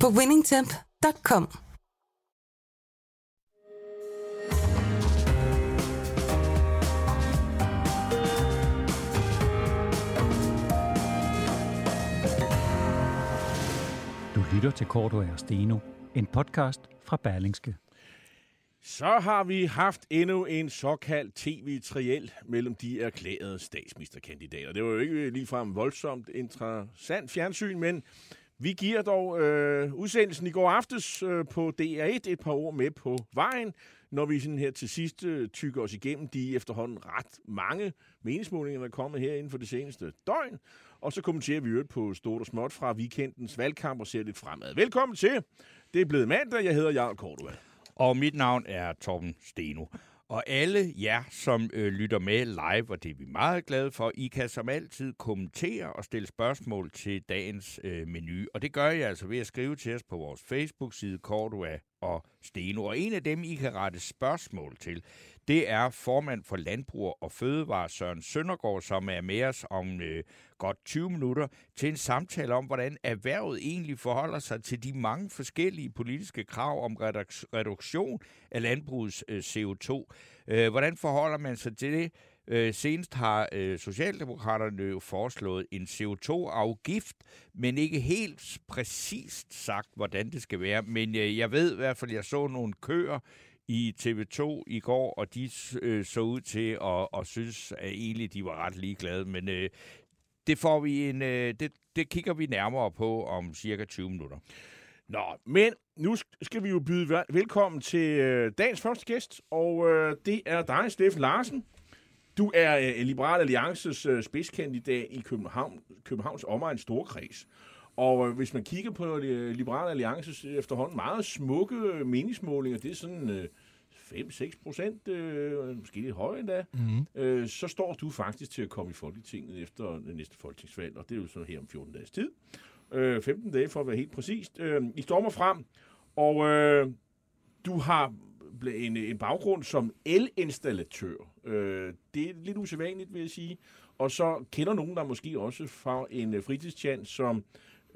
på winningtemp.com. Du lytter til Korto og Steno, en podcast fra Berlingske. Så har vi haft endnu en såkaldt tv-triel mellem de erklærede statsministerkandidater. Det var jo ikke ligefrem voldsomt interessant fjernsyn, men vi giver dog øh, udsendelsen i går aftes øh, på DR1 et par ord med på vejen, når vi sådan her til sidst øh, tykker os igennem de efterhånden ret mange meningsmålinger, der er kommet her inden for det seneste døgn. Og så kommenterer vi øvrigt på stort og småt fra weekendens valgkamp og ser lidt fremad. Velkommen til. Det er blevet mandag. Jeg hedder Jarl Cordua. Og mit navn er Torben Steno. Og alle jer, som øh, lytter med live, og det er vi meget glade for, I kan som altid kommentere og stille spørgsmål til dagens øh, menu. Og det gør jeg altså ved at skrive til os på vores Facebook-side Cordua og Steno. Og en af dem, I kan rette spørgsmål til, det er formand for Landbrug og Fødevare Søren Søndergaard, som er med os om øh, godt 20 minutter til en samtale om, hvordan erhvervet egentlig forholder sig til de mange forskellige politiske krav om reduktion af landbrugets øh, CO2. Øh, hvordan forholder man sig til det? Øh, senest har øh, Socialdemokraterne jo foreslået en CO2-afgift, men ikke helt præcist sagt, hvordan det skal være. Men øh, jeg ved i hvert fald, at jeg så nogle køer i TV2 i går, og de øh, så ud til at, at synes, at egentlig de var ret ligeglade. Men øh, det får vi en, øh, det, det kigger vi nærmere på om cirka 20 minutter. Nå, men nu skal vi jo byde velkommen til øh, dagens første gæst, og øh, det er dig, Steffen Larsen. Du er øh, Liberal Alliances øh, spidskandidat i København, Københavns omegn storkreds. Og øh, hvis man kigger på øh, Liberal Alliances efterhånden meget smukke meningsmålinger, det er sådan øh, 5-6 procent, øh, måske lidt højere endda, mm-hmm. øh, så står du faktisk til at komme i Folketinget efter næste folketingsvalg, og det er jo så her om 14 dages tid. Øh, 15 dage for at være helt præcist. Øh, I stormer frem, og øh, du har en, en baggrund som elinstallatør. Øh, det er lidt usædvanligt, vil jeg sige. Og så kender nogen der måske også fra en fritidschance som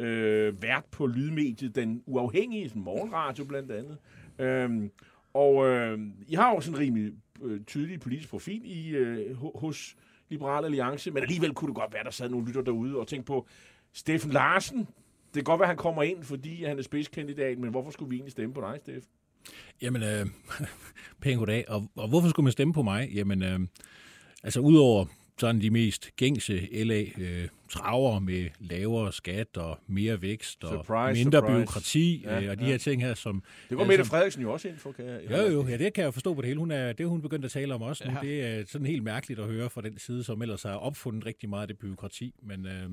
øh, vært på lydmediet Den Uafhængige, sådan morgenradio blandt andet. Øhm, og øh, I har jo sådan en rimelig øh, tydelig politisk profil i, øh, hos Liberal Alliance, men alligevel kunne det godt være, der sad nogle lytter derude og tænkte på, Steffen Larsen, det kan godt være, at han kommer ind, fordi han er spidskandidat, men hvorfor skulle vi egentlig stemme på dig, Steffen? Jamen, øh, pænt goddag. Og, og hvorfor skulle man stemme på mig? Jamen, øh, altså udover sådan de mest gængse LA øh, traver med lavere skat og mere vækst og surprise, mindre surprise. byråkrati ja, øh, og de ja. her ting her, som... Det går Mette Frederiksen jo også ind for, kan jeg... Jo, jo, ja, det kan jeg forstå på det hele. Hun er, det hun begyndt at tale om også nu. Ja. Det er sådan helt mærkeligt at høre fra den side, som ellers har opfundet rigtig meget af det byråkrati, men... Øh,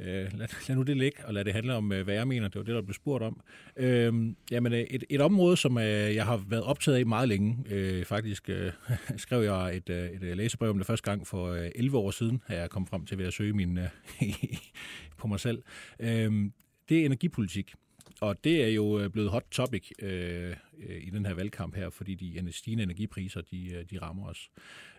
Øh, lad, lad nu det ligge, og lad det handle om, øh, hvad jeg mener. Det var det, der blev spurgt om. Øhm, øh, jamen, et, et område, som øh, jeg har været optaget af meget længe. Øh, faktisk øh, skrev jeg et, øh, et øh, læsebrev om det første gang for øh, 11 år siden, da jeg kom frem til ved at søge min, øh, på mig selv. Øh, det er energipolitik. Og det er jo øh, blevet hot topic øh, i den her valgkamp her, fordi de stigende energipriser, de, de rammer os.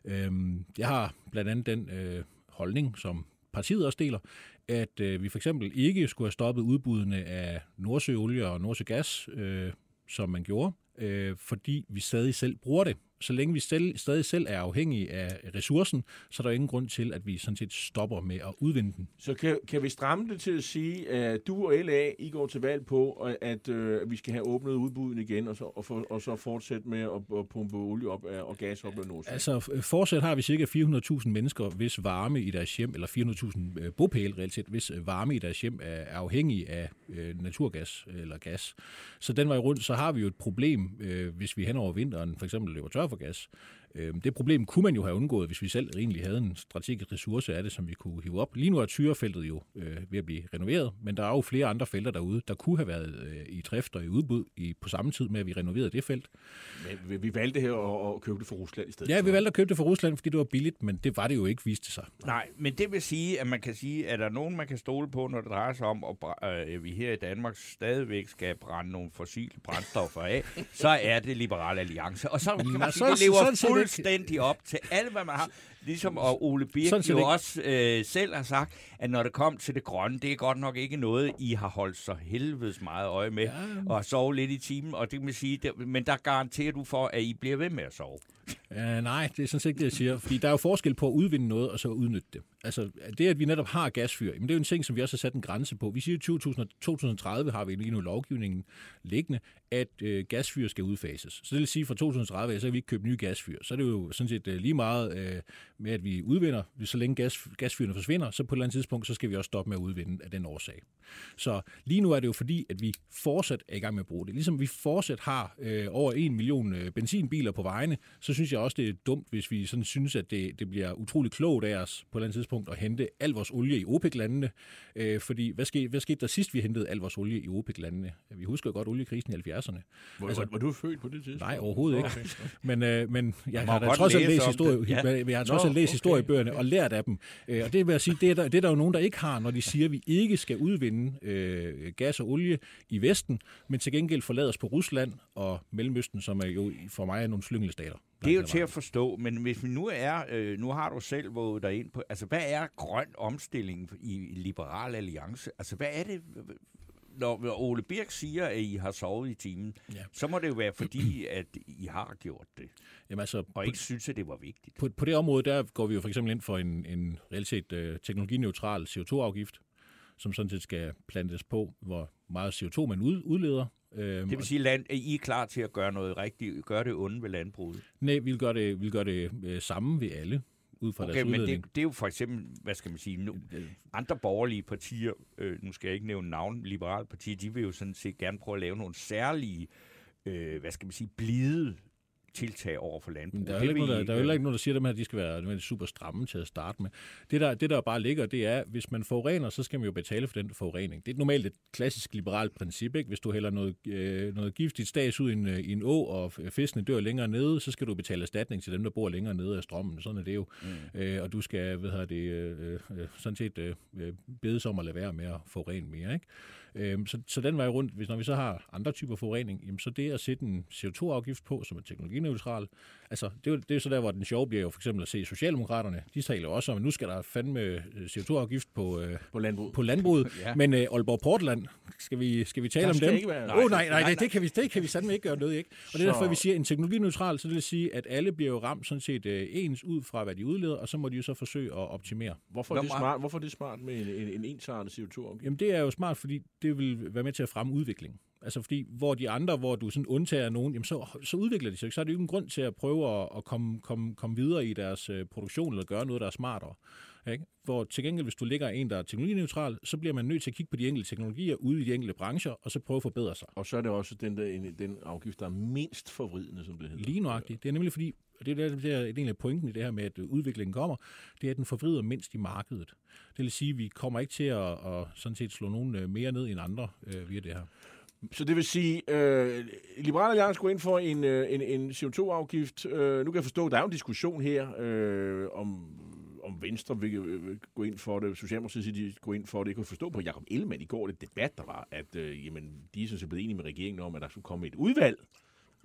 Øh, jeg har blandt andet den øh, holdning, som partiet også deler, at øh, vi for eksempel ikke skulle have stoppet udbuddene af Nordsøolie og Nordsøgas, øh, som man gjorde, øh, fordi vi stadig selv bruger det så længe vi selv, stadig selv er afhængige af ressourcen, så er der ingen grund til, at vi sådan set stopper med at udvinde den. Så kan, kan vi stramme det til at sige, at du og LA, I går til valg på, at øh, vi skal have åbnet udbuddet igen, og så, og, for, og så fortsætte med at, at pumpe olie op af, og gas op af Nordsjøen? Altså, fortsat har vi cirka 400.000 mennesker, hvis varme i deres hjem, eller 400.000 øh, bopæl reelt set, hvis øh, varme i deres hjem er, er afhængig af øh, naturgas eller gas. Så den vej rundt, så har vi jo et problem, øh, hvis vi hen over vinteren for eksempel løber tør for gas. Øhm, det problem kunne man jo have undgået, hvis vi selv egentlig havde en strategisk ressource af det, som vi kunne hive op. Lige nu er Tyrefeltet jo øh, ved at blive renoveret, men der er jo flere andre felter derude, der kunne have været øh, i drift og i udbud i, på samme tid med, at vi renoverede det felt. Men vi valgte her at, at købe det fra Rusland i stedet Ja, vi valgte at købe det fra Rusland, fordi det var billigt, men det var det jo ikke, viste sig. Nej, men det vil sige, at man kan sige, at der er nogen, man kan stole på, når det drejer sig om, at øh, vi her i Danmark stadigvæk skal brænde nogle fossile brændstoffer af, så er det Liberal Alliance. Og så kan man sige, det lever fuldstændig op til alt, hvad man har. Ligesom og Ole Birk Sådan jo også øh, selv har sagt, at når det kom til det grønne, det er godt nok ikke noget, I har holdt så helvedes meget øje med, ja. og sove lidt i timen, og det vil sige, det, men der garanterer du for, at I bliver ved med at sove. Uh, nej, det er sådan set ikke det, jeg siger. Fordi der er jo forskel på at udvinde noget, og så udnytte det. Altså, det, at vi netop har gasfyr, jamen, det er jo en ting, som vi også har sat en grænse på. Vi siger, at i 2030 har vi lige nu lovgivningen liggende, at øh, gasfyr skal udfases. Så det vil sige, at fra 2030 så kan vi ikke købe nye gasfyr. Så er det jo sådan set øh, lige meget øh, med, at vi udvinder. Så længe gas, gasfyrene forsvinder, så på et eller andet tidspunkt, så skal vi også stoppe med at udvinde af den årsag. Så lige nu er det jo fordi, at vi fortsat er i gang med at bruge det. Ligesom vi fortsat har øh, over en million øh, benzinbiler på vejene, så synes jeg også, det er dumt, hvis vi sådan synes, at det, det bliver utrolig klogt af os på et eller andet tidspunkt at hente al vores olie i OPEC-landene. Øh, fordi hvad skete, hvad skete der sidst, vi hentede al vores olie i OPEC-landene? Vi husker godt oliekrisen i 70'erne. Var, altså, var, var du født på det tidspunkt? Nej, overhovedet ikke. Okay. Men, øh, men jeg har da trods alt læst, historie, ja. jeg har trods alt læst okay. historiebøgerne og lært af dem. Øh, og det vil jeg sige, det er, der, det er der jo nogen, der ikke har, når de siger, at vi ikke skal udvinde øh, gas og olie i Vesten, men til gengæld forlade os på Rusland og Mellemøsten, som er jo for mig er nogle slyngelstater. Det er jo til at forstå, men hvis vi nu er, øh, nu har du selv våget dig ind på, altså hvad er grøn omstilling i Liberal Alliance? Altså hvad er det, når Ole Birk siger, at I har sovet i timen, ja. så må det jo være fordi, at I har gjort det. Jamen altså, og på, ikke synes, at det var vigtigt. På, på det område, der går vi jo for eksempel ind for en, en reelt set uh, teknologineutral CO2-afgift, som sådan set skal plantes på, hvor meget CO2 man ud, udleder. Øhm, det vil sige, at I er klar til at gøre noget rigtigt, gøre det onde ved landbruget? Nej, vi vil gøre det, vi vil gøre det øh, samme ved alle ud fra okay, deres men det, det er jo for eksempel, hvad skal man sige, nu, andre borgerlige partier, øh, nu skal jeg ikke nævne navn, liberale partier, de vil jo sådan set gerne prøve at lave nogle særlige, øh, hvad skal man sige, blide tiltag over for landbruget. Der er, ikke noget, der, der er heller ikke nogen, der siger, at de skal være super stramme til at starte med. Det der, det, der bare ligger, det er, hvis man forurener, så skal man jo betale for den forurening. Det er normalt et klassisk liberalt princip. Ikke? Hvis du hælder noget, øh, noget giftigt stads ud i en, i en å, og fiskene dør længere nede, så skal du betale erstatning til dem, der bor længere nede af strømmen. Sådan er det jo. Mm. Øh, og du skal hvad hedder det, øh, øh, sådan set øh, bedes om at lade være med at forurene mere. Ikke? Øhm, så, så den vej rundt, hvis når vi så har andre typer forurening, jamen så det at sætte en CO2-afgift på, som er teknologineutral, altså det er, det er så der, hvor den sjove bliver jo for eksempel at se Socialdemokraterne, de taler også om, at nu skal der fandme øh, CO2-afgift på, øh, på landbruget. På landbruget. ja. Men øh, Aalborg Portland, skal vi, skal vi tale der om dem? Ikke være... oh, nej, nej, nej, det kan vi, det kan vi sandelig ikke gøre noget, ikke? Og det er så... derfor, vi siger en teknologineutral, så det vil sige, at alle bliver jo ramt sådan set øh, ens ud fra, hvad de udleder, og så må de jo så forsøge at optimere. Hvorfor er det, smart, hvorfor er det smart med en, en, en ensartet CO2-afgift? Jamen det er jo smart, fordi det vil være med til at fremme udvikling. Altså fordi, hvor de andre, hvor du sådan undtager nogen, jamen så, så udvikler de sig ikke. Så er det jo ikke en grund til at prøve at, at komme, komme, komme videre i deres øh, produktion, eller gøre noget, der er smartere. Ikke? Hvor til gengæld, hvis du ligger en, der er teknologineutral, så bliver man nødt til at kigge på de enkelte teknologier ude i de enkelte brancher, og så prøve at forbedre sig. Og så er det også den, der, den afgift, der er mindst forvridende, som det hedder. Lige nøjagtigt. Det er nemlig fordi, og det er det, der, det er af pointen i det her med, at udviklingen kommer, det er, at den forvrider mindst i markedet. Det vil sige, at vi kommer ikke til at, at sådan set slå nogen øh, mere ned end andre øh, via det her. Så det vil sige, øh, Liberale Alliance går ind for en, øh, en, en CO2-afgift. Øh, nu kan jeg forstå, at der er en diskussion her øh, om om Venstre vil, vil gå ind for det, Socialdemokratiet siger, de går ind for det. Jeg kunne forstå på Jacob Ellemann i går, det debat, der var, at øh, jamen, de er sådan set blevet enige med regeringen om, at der skulle komme et udvalg,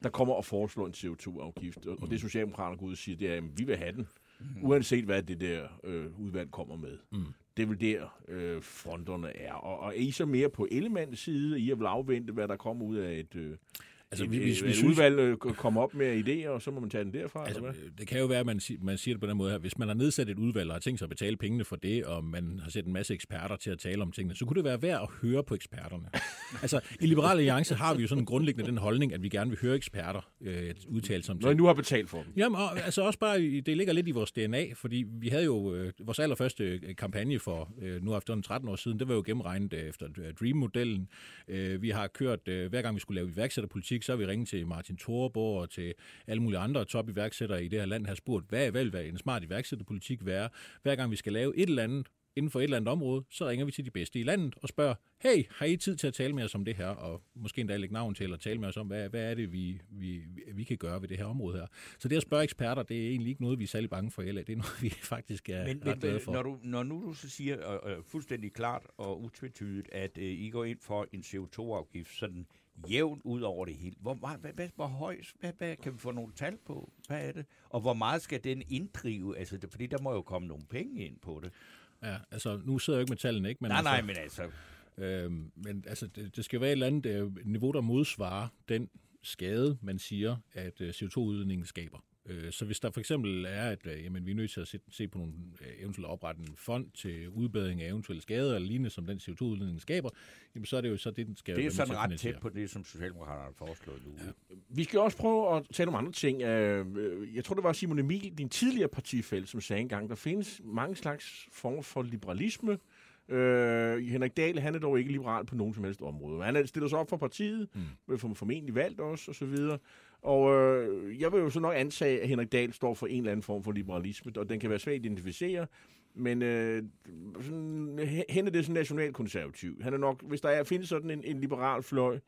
der kommer og foreslår en CO2-afgift. Og, mm. og det Socialdemokraterne går ud og siger, det er, at vi vil have den, mm. uanset hvad det der øh, udvalg kommer med. Mm. Det er vel der, øh, fronterne er. Og, og er I så mere på Ellemanns side? I vil afvente, hvad der kommer ud af et... Øh, Altså, et, hvis, et, hvis, et udvalg øh, kommer op med idéer, og så må man tage den derfra? Altså, eller hvad? Det kan jo være, at man, man siger det på den måde her. Hvis man har nedsat et udvalg og har tænkt sig at betale pengene for det, og man har sat en masse eksperter til at tale om tingene, så kunne det være værd at høre på eksperterne. Altså, i Liberale Alliance har vi jo sådan grundlæggende den holdning, at vi gerne vil høre eksperter øh, udtale sig om Når I ting. nu har betalt for dem. Jamen, og, altså også bare, det ligger lidt i vores DNA, fordi vi havde jo øh, vores allerførste øh, kampagne for øh, nu efter 13 år siden, det var jo gennemregnet øh, efter øh, Dream-modellen. Øh, vi har kørt, øh, hver gang vi skulle lave iværksætterpolitik, så har vi ringet til Martin Thorborg og til alle mulige andre top-iværksættere i det her land, har spurgt, hvad, vil være en smart iværksætterpolitik være? Hver gang vi skal lave et eller andet inden for et eller andet område, så ringer vi til de bedste i landet og spørger, hey, har I tid til at tale med os om det her? Og måske endda lægge navn til, eller tale med os om, hvad, hvad er det, vi, vi, vi kan gøre ved det her område her. Så det at spørge eksperter, det er egentlig ikke noget, vi er særlig bange for i LA. Det er noget, vi faktisk er Men, ret glade men for. når, du, når nu du så siger øh, øh, fuldstændig klart og utvetydigt, at øh, I går ind for en CO2-afgift sådan jævnt ud over det hele, hvor, meget, hvad, hvad, hvor høj, hvad, hvad kan vi få nogle tal på? Hvad er det? Og hvor meget skal den inddrive? Altså, det, fordi der må jo komme nogle penge ind på det. Ja, altså, nu sidder jeg ikke med tallene, ikke? Men nej, altså, nej, men altså, Øhm, men altså, det, det skal være et eller andet øh, niveau, der modsvarer den skade, man siger, at øh, CO2-udledningen skaber. Øh, så hvis der for eksempel er, at øh, jamen, vi er nødt til at se, på nogle øh, eventuelt oprette en fond til udbedring af eventuelle skader eller lignende, som den CO2-udledning skaber, jamen, så er det jo så det, den skal det er sådan ret tæt på det, som Socialdemokraterne har foreslået nu. Ja. Vi skal også prøve at tale om andre ting. Jeg tror, det var Simon Emil, din tidligere partifæld, som sagde engang, der findes mange slags former for liberalisme. Øh, Henrik Dahl, han er dog ikke liberal på nogen som helst område. Han er stiller sig op for partiet, mm. for formentlig valgt også, og så videre. Og øh, jeg vil jo så nok antage, at Henrik Dahl står for en eller anden form for liberalisme, og den kan være svært at identificere, men øh, sådan, hen er det sådan nationalkonservativ. Han er nok, hvis der er, findes sådan en, en liberal fløj,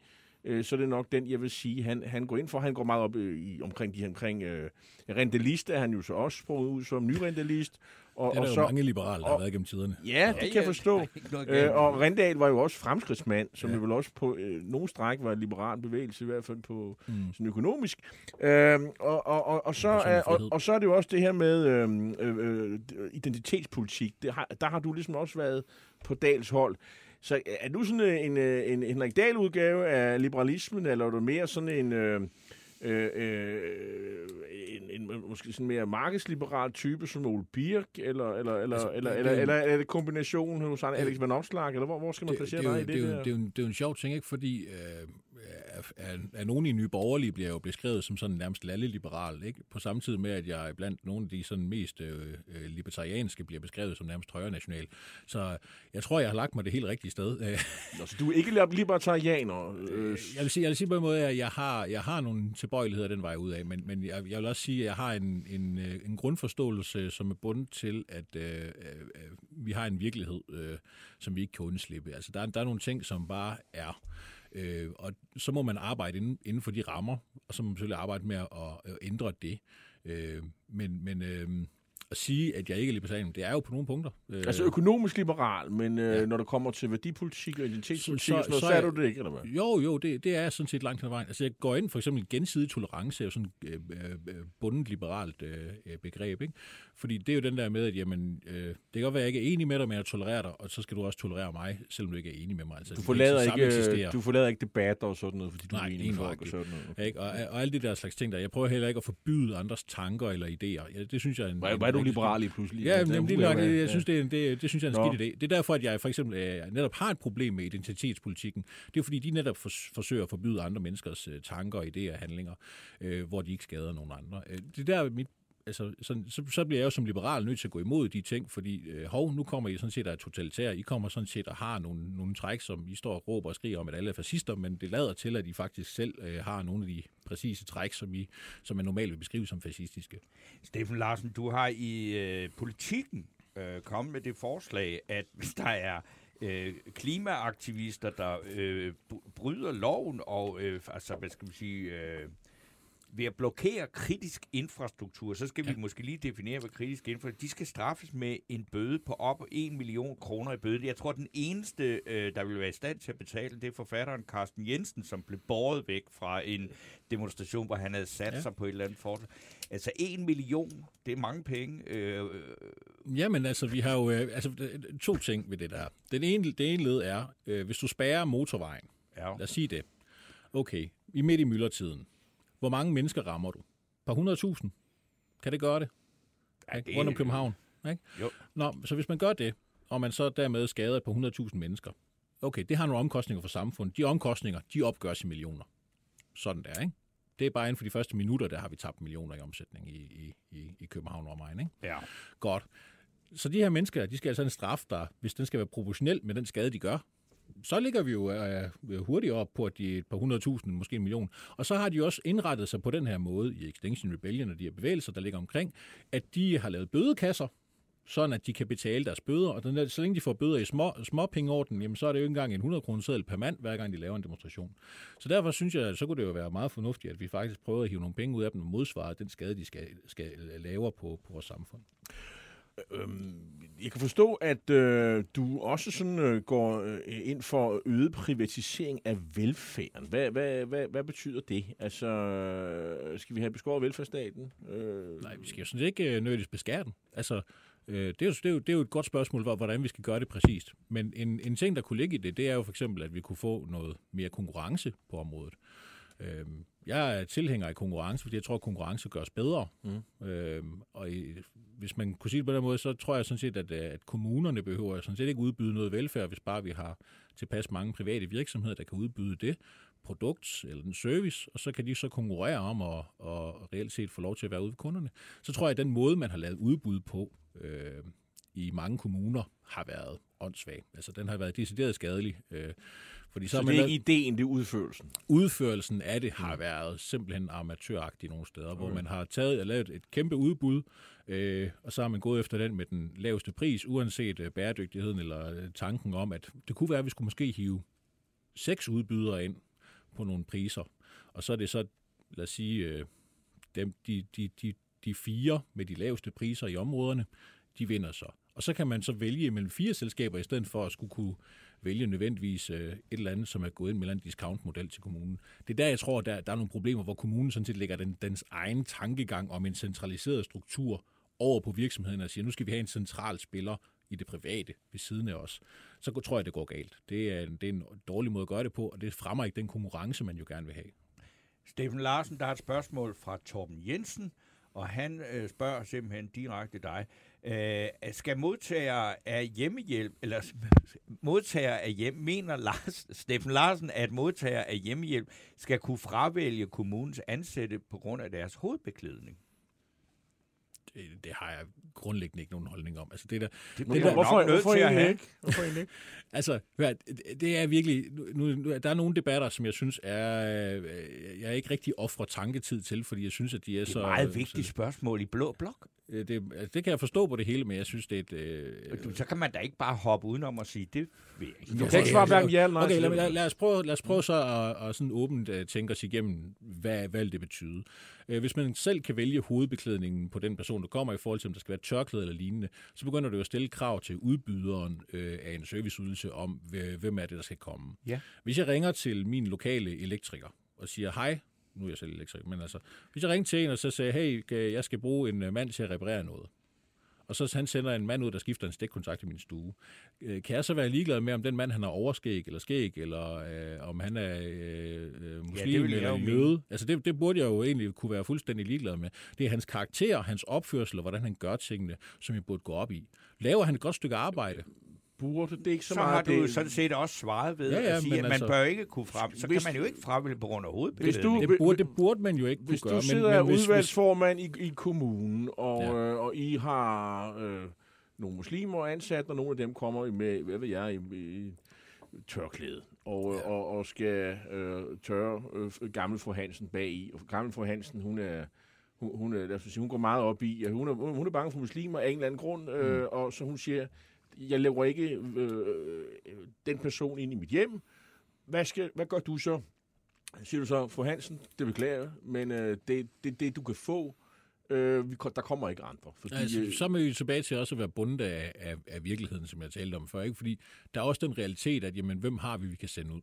øh, så er det nok den, jeg vil sige, han, han går ind for. Han går meget op øh, i, omkring de omkring øh, rendelist, er han jo så også sprunget ud som nyrendelist. Og, Det er og der så, jo mange liberale, der har og- været gennem tiderne. Ja, det kan jeg forstå. Øh, og. Rendal var jo også fremskridtsmand, som ja. jo vel også på øh, nogle stræk var en liberal bevægelse, i hvert fald på mm. sådan økonomisk. Øh, og, og, og, og, så er, og, og så er det jo også det her med øh, øh, øh, identitetspolitik. Det har, der har du ligesom også været på Dals hold. Så er du sådan en, øh, en Henrik Dahl-udgave af liberalismen, eller er du mere sådan en... Øh, øh, øh, en, en, måske sådan mere markedsliberal type som Ole Birk, eller, eller, eller, Altså, eller, det- eller, det- eller er det kombinationen hos Alex Van Opslark, eller hvor, hvor skal man placere det, er dig i det, det, der? det, er en- det, er jo en, det er jo en sjov ting, ikke? Fordi øh, af, af, af nogen i Nye Borgerlige bliver jo beskrevet som sådan nærmest lalle-liberal, ikke? På samme tid med, at jeg blandt nogle af de sådan mest øh, øh, libertarianske bliver beskrevet som nærmest højre national. Så jeg tror, jeg har lagt mig det helt rigtige sted. Øh, Nå, så du er ikke lib- libertarianer? Øh, Jeg vil sige, jeg vil sige på en måde, at jeg har, jeg har nogle tilbøjeligheder den vej ud af, men, men jeg, jeg vil også sige, at jeg har en, en, øh, en grundforståelse, som er bundet til, at øh, øh, vi har en virkelighed, øh, som vi ikke kan undslippe. Altså, der, er- der er nogle ting, som bare er. Øh, og så må man arbejde inden, inden for de rammer, og så må man selvfølgelig arbejde med at, at ændre det. Øh, men men øh, at sige, at jeg ikke er libertarian, det er jo på nogle punkter. Øh, altså økonomisk liberal, men øh, Ja. når det kommer til værdipolitik og identitetspolitik, Så- så, så, så- så, er du det ikke, eller hvad? Jo, jo, det, det er sådan set langt hen ad vejen. Altså, jeg går ind for eksempel gensidig tolerance, er jo sådan et øh, øh, bundet liberalt øh, øh, begreb, ikke? Fordi det er jo den der med, at jamen, øh, det kan godt være, at jeg ikke er enig med dig, men jeg tolererer dig, og så skal du også tolerere mig, selvom du ikke er enig med mig. Altså, Du forlader, ikke, du forlader ikke debatter og sådan noget, fordi du Nej, er enig med folk og sådan noget. Ikke? Og, og alle de der slags ting der. Jeg prøver heller ikke at forbyde andres tanker eller idéer. Ja, det synes jeg er er, en hvor er du rigtig- liberal lige pludselig? Ja, men, jamen, det, nok, jeg, synes, det, det, det synes jeg er en Nå. skidt idé. Det er derfor, at jeg for eksempel øh, netop har et problem med identitetspolitikken. Det er fordi, de netop for, forsøger at forbyde andre menneskers øh, tanker, idéer og handlinger, øh, hvor de ikke skader nogen andre. Øh, det der er mit Altså, så, så, så bliver jeg jo som liberal nødt til at gå imod de ting, fordi øh, hov, nu kommer I sådan set af totalitære. I kommer sådan set og har nogle, nogle træk, som I står og råber og skriger om, at alle er fascister, men det lader til, at I faktisk selv øh, har nogle af de præcise træk, som, I, som man normalt vil beskrive som fascistiske. Steffen Larsen, du har i øh, politikken øh, kommet med det forslag, at hvis der er øh, klimaaktivister, der øh, bryder loven og, øh, altså, hvad skal man sige, øh, ved at blokere kritisk infrastruktur, så skal ja. vi måske lige definere, hvad kritisk infrastruktur De skal straffes med en bøde på op 1 million kroner i bøde. Jeg tror, den eneste, øh, der vil være i stand til at betale, det er forfatteren Carsten Jensen, som blev båret væk fra en demonstration, hvor han havde sat Ja. sig på et eller andet forslag. Altså 1 million, det er mange penge. Øh, Jamen altså, vi har jo øh, altså, øh, to ting ved det der. Den ene, det ene led er, øh, hvis du spærrer motorvejen, ja. lad os sige det. Okay, er midt i myldretiden. Hvor mange mennesker rammer du? Par hundredtusind? Kan det gøre det? Ja, det- Rundt om København. Ikke? Jo. Nå, så hvis man gør det, og man så dermed skader på 100.000 mennesker, okay, det har nogle omkostninger for samfundet. De omkostninger, de opgøres i millioner. Sådan der, ikke? Det er bare inden for de første minutter, der har vi tabt millioner i omsætning i, i, i, i København og omegn, ikke? Ja. Godt. Så de her mennesker, de skal altså have en straf, der, hvis den skal være proportionel med den skade, de gør, så ligger vi jo øh, øh hurtigt op på, de et par hundredtusind, måske en million. Og så har de også indrettet sig på den her måde i Extinction Rebellion og de her bevægelser, der ligger omkring, at de har lavet bødekasser, sådan at de kan betale deres bøder. Og den der, så længe de får bøder i små, små pengeorden, jamen så er det jo ikke engang en 100 kroner seddel per mand, hver gang de laver en demonstration. Så derfor synes jeg, så kunne det jo være meget fornuftigt, at vi faktisk prøver at hive nogle penge ud af dem og modsvare den skade, de skal, skal lave på, på vores samfund. Øhm, jeg kan forstå, at øh, du også sådan øh, går øh, ind for øget privatisering af velfærden. Hvad, hvad, hvad, hvad betyder det? Altså, øh, skal vi have beskåret velfærdsstaten? Øh... Nej, vi skal jo sådan ikke øh, nødvendigvis beskære den. Altså, øh, det, er jo, det, er jo, det er jo et godt spørgsmål, hvordan vi skal gøre det præcist. Men en, en ting, der kunne ligge i det, det er jo for eksempel, at vi kunne få noget mere konkurrence på området. Øh, jeg er tilhænger af konkurrence, fordi jeg tror, at konkurrence gør os bedre. Mm. Øhm, og i, hvis man kunne sige det på den måde, så tror jeg sådan set, at, at kommunerne behøver sådan set ikke udbyde noget velfærd, hvis bare vi har tilpas mange private virksomheder, der kan udbyde det produkt eller den service, og så kan de så konkurrere om at, og reelt set få lov til at være ude ved kunderne. Så tror jeg, at den måde, man har lavet udbud på øh, i mange kommuner, har været åndssvag. Altså, den har været decideret skadelig. Øh, fordi så, så det er ikke ideen, det er udførelsen? Udførelsen af det har været simpelthen amatøragtigt nogle steder, okay. hvor man har taget og lavet et kæmpe udbud, øh, og så har man gået efter den med den laveste pris, uanset øh, bæredygtigheden eller øh, tanken om, at det kunne være, at vi skulle måske hive seks udbydere ind på nogle priser, og så er det så, lad os sige, øh, dem, de, de, de, de fire med de laveste priser i områderne, de vinder så. Og så kan man så vælge mellem fire selskaber, i stedet for at skulle kunne vælge nødvendigvis øh, et eller andet, som er gået ind med en discount-model til kommunen. Det er der, jeg tror, der, der er nogle problemer, hvor kommunen sådan set lægger den, dens egen tankegang om en centraliseret struktur over på virksomheden og siger, nu skal vi have en central spiller i det private ved siden af os, så tror jeg, det går galt. Det er, det er en dårlig måde at gøre det på, og det fremmer ikke den konkurrence, man jo gerne vil have. Steffen Larsen, der har et spørgsmål fra Torben Jensen, og han øh, spørger simpelthen direkte dig. Øh, skal modtager af hjemmehjælp, eller modtager af hjem, mener Lars, Steffen Larsen, at modtager af hjemmehjælp skal kunne fravælge kommunens ansatte på grund af deres hovedbeklædning? det, det har jeg grundlæggende ikke nogen holdning om. Altså, det der, det, det der, hvorfor, ikke? hvorfor egentlig ikke? altså, det er virkelig... Nu, nu, der er nogle debatter, som jeg synes er... Øh, jeg er ikke rigtig offre tanketid til, fordi jeg synes, at de er, så... Det er et meget vigtigt spørgsmål i blå blok. Øh, det, altså, det kan jeg forstå på det hele, men jeg synes, det er et... Øh, du, så kan man da ikke bare hoppe udenom og sige, det vil jeg ikke. Du kan ikke svare hverken ja eller nej. Okay, lad, lad, lad, os prøve, lad os prøve så at, at sådan åbent uh, tænke os igennem, hvad, hvad det betyder. Uh, hvis man selv kan vælge hovedbeklædningen på den person, der kommer, i forhold til, om der skal være tørklæde eller lignende, så begynder du at stille krav til udbyderen uh, af en serviceydelse om, hvem er det, der skal komme. Ja. Hvis jeg ringer til min lokale elektriker og siger, hej, nu er jeg selv elektriker, men altså, hvis jeg ringer til en og så siger, hey, jeg skal bruge en øh, mand til at reparere noget, og så han sender en mand ud, der skifter en stikkontakt i min stue. Øh, kan jeg så være ligeglad med, om den mand han har overskæg eller skæg, eller øh, om han er øh, øh muslim ja, eller jøde? Altså det, det burde jeg jo egentlig kunne være fuldstændig ligeglad med. Det er hans karakter, hans opførsel og hvordan han gør tingene, som jeg burde gå op i. Laver han et godt stykke arbejde, burde. Det er ikke så, så meget har du det... sådan set også svaret ved ja, ja, at sige, at man altså, bør ikke kunne frem. Så hvis, kan man jo ikke fravælge på grund af hovedbilledet. Du, det, burde, det burde man jo ikke hvis kunne gøre. Hvis du sidder men, men udvalgsformand i, i kommunen, og, ja. øh, og I har øh, nogle muslimer ansat, og nogle af dem kommer med, hvad ved jeg, i, i tørklæde, og, ja. og, og skal øh, tørre øh, gammel fru Hansen bag i. Og gammel fru Hansen, hun er hun, hun, lad os sige, hun går meget op i, at hun er, hun er bange for muslimer af en eller anden grund, øh, mm. og så hun siger, jeg laver ikke øh, den person ind i mit hjem. Hvad, skal, hvad gør du så? Siger du så, fru Hansen, det beklager men øh, det, det, det du kan få, øh, vi, der kommer ikke andre. Fordi, altså, øh, så er vi tilbage til også at være bundet af, af, af virkeligheden, som jeg talte om før. Ikke? Fordi der er også den realitet, at jamen, hvem har vi, vi kan sende ud?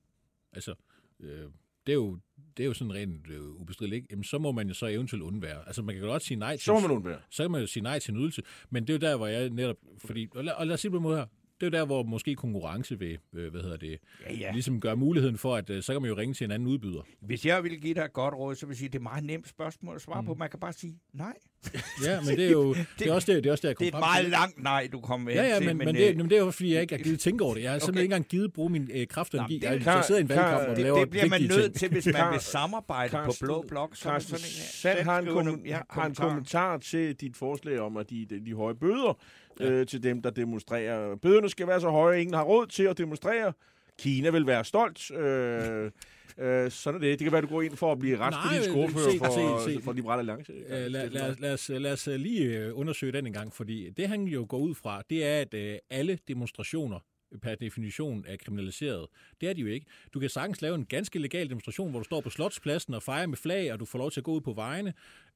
Altså, øh, det er jo, det er jo sådan rent øh, ubestrideligt, ikke? Jamen, så må man jo så eventuelt undvære. Altså, man kan godt sige nej til... Så må man undvære. Så kan man jo sige nej til en ydelse. Men det er jo der, hvor jeg netop... Fordi, og lad, og lad os sige på måde her. Det er der, hvor måske konkurrence vil, øh, hvad hedder det, ja, ja. ligesom gøre muligheden for, at øh, så kan man jo ringe til en anden udbyder. Hvis jeg ville give dig et godt råd, så vil jeg sige, at det er et meget nemt spørgsmål at svare mm. på. Man kan bare sige nej. Ja, men det er jo det, det er også det, det, er også det, jeg kom Det er et meget til. langt nej, du kommer med Ja, ja, til, men, men, øh, det, men det er jo fordi, jeg ikke har givet tænke over det. Jeg har simpelthen Okay. ikke engang givet bruge min øh, kraft og energi. Jeg, jeg sidder i en valgkamp og det- laver det bliver man nødt ting. til, hvis man vil samarbejde på Blå Blok. så det Carsten sådan en- Sand har en, kom- har en kommentar til dit forslag om, at de, de høje bøder øh, til dem, der demonstrerer. Bøderne skal være så høje, ingen har råd til at demonstrere. Kina vil være stolt. Øh, øh, sådan er det. Det kan være, du går ind for at blive retspolitisk Nej, ordfører se- for, se- se. for Liberale Alliance. Øh, lad, lad, lad, os, lad os øh, lige øh, undersøge den en gang, fordi det han jo går ud fra, det er, at øh, alle demonstrationer per definition er kriminaliseret. Det er de jo ikke. Du kan sagtens lave en ganske legal demonstration, hvor du står på Slotspladsen og fejrer med flag, og du får lov til at gå ud på vejene,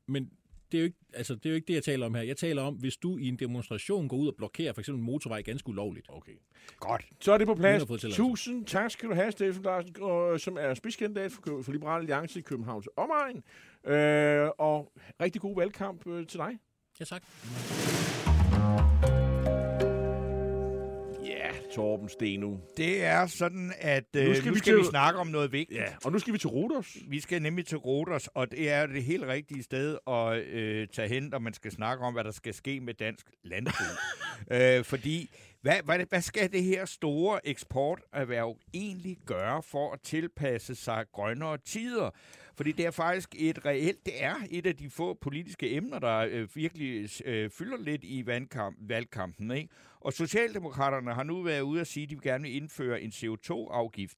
men det er, jo ikke, altså, det er jo ikke det, jeg taler om her. Jeg taler om, hvis du i en demonstration går ud og blokerer for eksempel en motorvej ganske ulovligt. Okay. Godt. Så er det på plads. tilladelse. Tusind tak skal du have, Steffen Larsen, og- som er spidskandidat for, for Liberale Alliance i Københavns omegn. Øh, og rigtig god valgkamp øh, til dig. Ja, tak. Torben Steno. Det er sådan, at øh, Nu skal nu vi skal vi til- snakke om noget vigtigt. Ja, og nu skal vi til Rodos. Vi skal nemlig til Rodos, og det er det helt rigtige sted at øh, tage hen, når man skal snakke om, hvad der skal ske med dansk landbrug. øh, fordi, hvad, hvad, hvad skal det her store eksporterhverv egentlig gøre for at tilpasse sig grønnere tider? Fordi det er faktisk et reelt, det er et af de få politiske emner, der øh, virkelig øh, fylder lidt i valgkamp, valgkampen. Ikke? Og Socialdemokraterne har nu været ude at sige, at de vil gerne vil indføre en CO2-afgift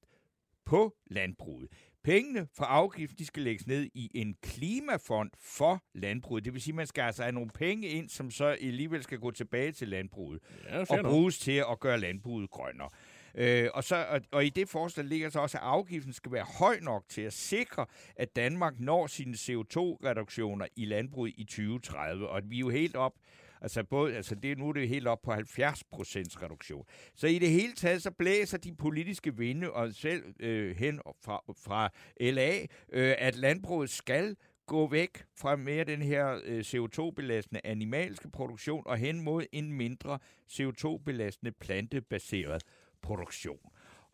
på landbruget. Pengene fra afgiften de skal lægges ned i en klimafond for landbruget. Det vil sige, at man skal altså have nogle penge ind, som så alligevel skal gå tilbage til landbruget Ja, og bruges til at gøre landbruget grønnere. Øh, og, så, og, og i det forslag ligger så også, at afgiften skal være høj nok til at sikre, at Danmark når sine CO2-reduktioner i landbruget i 2030. Og at vi er jo helt op, altså, både, altså det, nu er det helt op på 70 procents reduktion. Så i det hele taget, så blæser de politiske vinde, og selv øh, hen fra, fra LA, øh, at landbruget skal gå væk fra mere den her øh, CO2-belastende animalske produktion og hen mod en mindre CO2-belastende plantebaseret produktion.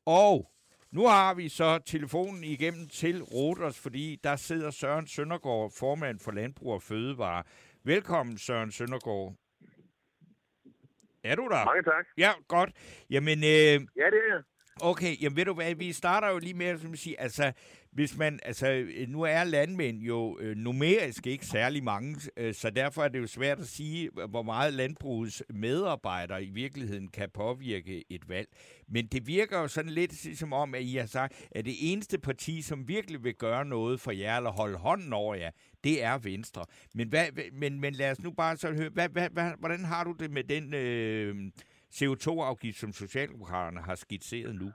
Og nu har vi så telefonen igennem til Roters, fordi der sidder Søren Søndergaard, formand for Landbrug og Fødevare. Velkommen, Søren Søndergaard. Er du der? Mange tak. Ja, godt. Jamen, øh, Ja, det er jeg. Okay, jamen ved du hvad, vi starter jo lige med at sige, altså, hvis man, altså, øh, nu er landmænd jo øh, numerisk ikke særlig mange, øh, så derfor er det jo svært at sige, hvor meget landbrugets medarbejdere i virkeligheden kan påvirke et valg. Men det virker jo sådan lidt som om, at I har sagt, at det eneste parti, som virkelig vil gøre noget for jer, eller holde hånden over jer, det er Venstre. Men, hvad, men, men lad os nu bare så høre, hvad, hvad, hvad, hvordan har du det med den øh, CO2-afgift, som Socialdemokraterne har skitseret nu?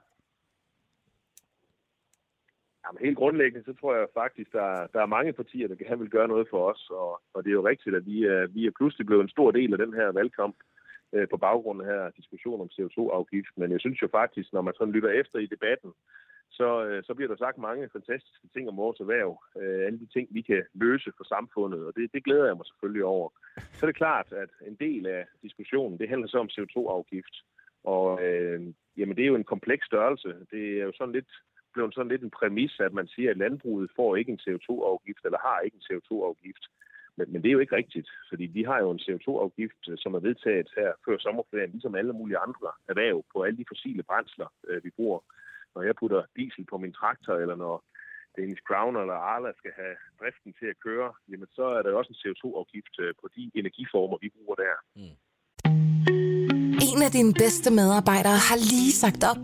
Jamen, helt grundlæggende, så tror jeg faktisk, der, der er mange partier, der gerne vil gøre noget for os. Og, og det er jo rigtigt, at vi er, vi er pludselig blevet en stor del af den her valgkamp øh, på baggrund af her diskussion om CO2-afgift. Men jeg synes jo faktisk, når man sådan lytter efter i debatten, så, øh, så bliver der sagt mange fantastiske ting om vores erhverv. Øh, alle de ting, vi kan løse for samfundet, og det, det glæder jeg mig selvfølgelig over. Så er det klart, at en del af diskussionen, det handler så om CO2-afgift. Og øh, jamen, det er jo en kompleks størrelse. Det er jo sådan lidt blevet sådan lidt en præmis, at man siger, at landbruget får ikke en CO2-afgift, eller har ikke en CO2-afgift. Men, men det er jo ikke rigtigt, fordi vi har jo en CO2-afgift, som er vedtaget her før sommerferien, ligesom alle mulige andre erhverv på alle de fossile brændsler, øh, vi bruger. Når jeg putter diesel på min traktor, eller når Danish Crown eller Arla skal have driften til at køre, jamen så er der jo også en CO2-afgift øh, på de energiformer, vi bruger der. En af dine bedste medarbejdere har lige sagt op.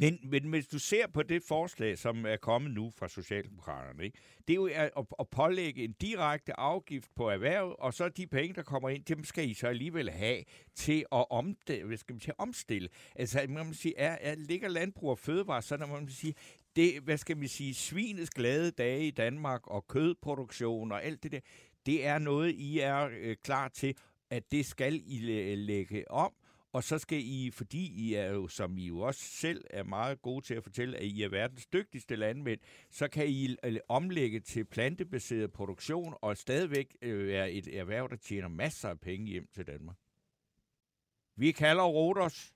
Men, men hvis du ser på det forslag, som er kommet nu fra Socialdemokraterne, ikke? det er jo at, at pålægge en direkte afgift på erhverv, og så de penge, der kommer ind, dem skal I så alligevel have til at omstille. Hvad skal man sige, omstille. Altså, man må sige, er, er, ligger landbrug og fødevare, så man må sige, det, hvad skal man sige, svinets glade dage i Danmark, og kødproduktion og alt det der, det er noget, I er øh, klar til, at det skal I lægge om, og så skal I, fordi I er jo, som I jo også selv er meget gode til at fortælle, at I er verdens dygtigste landmænd, så kan I øh, omlægge til plantebaseret produktion og stadigvæk øh, være et erhverv, der tjener masser af penge hjem til Danmark. Vi kalder Rodos.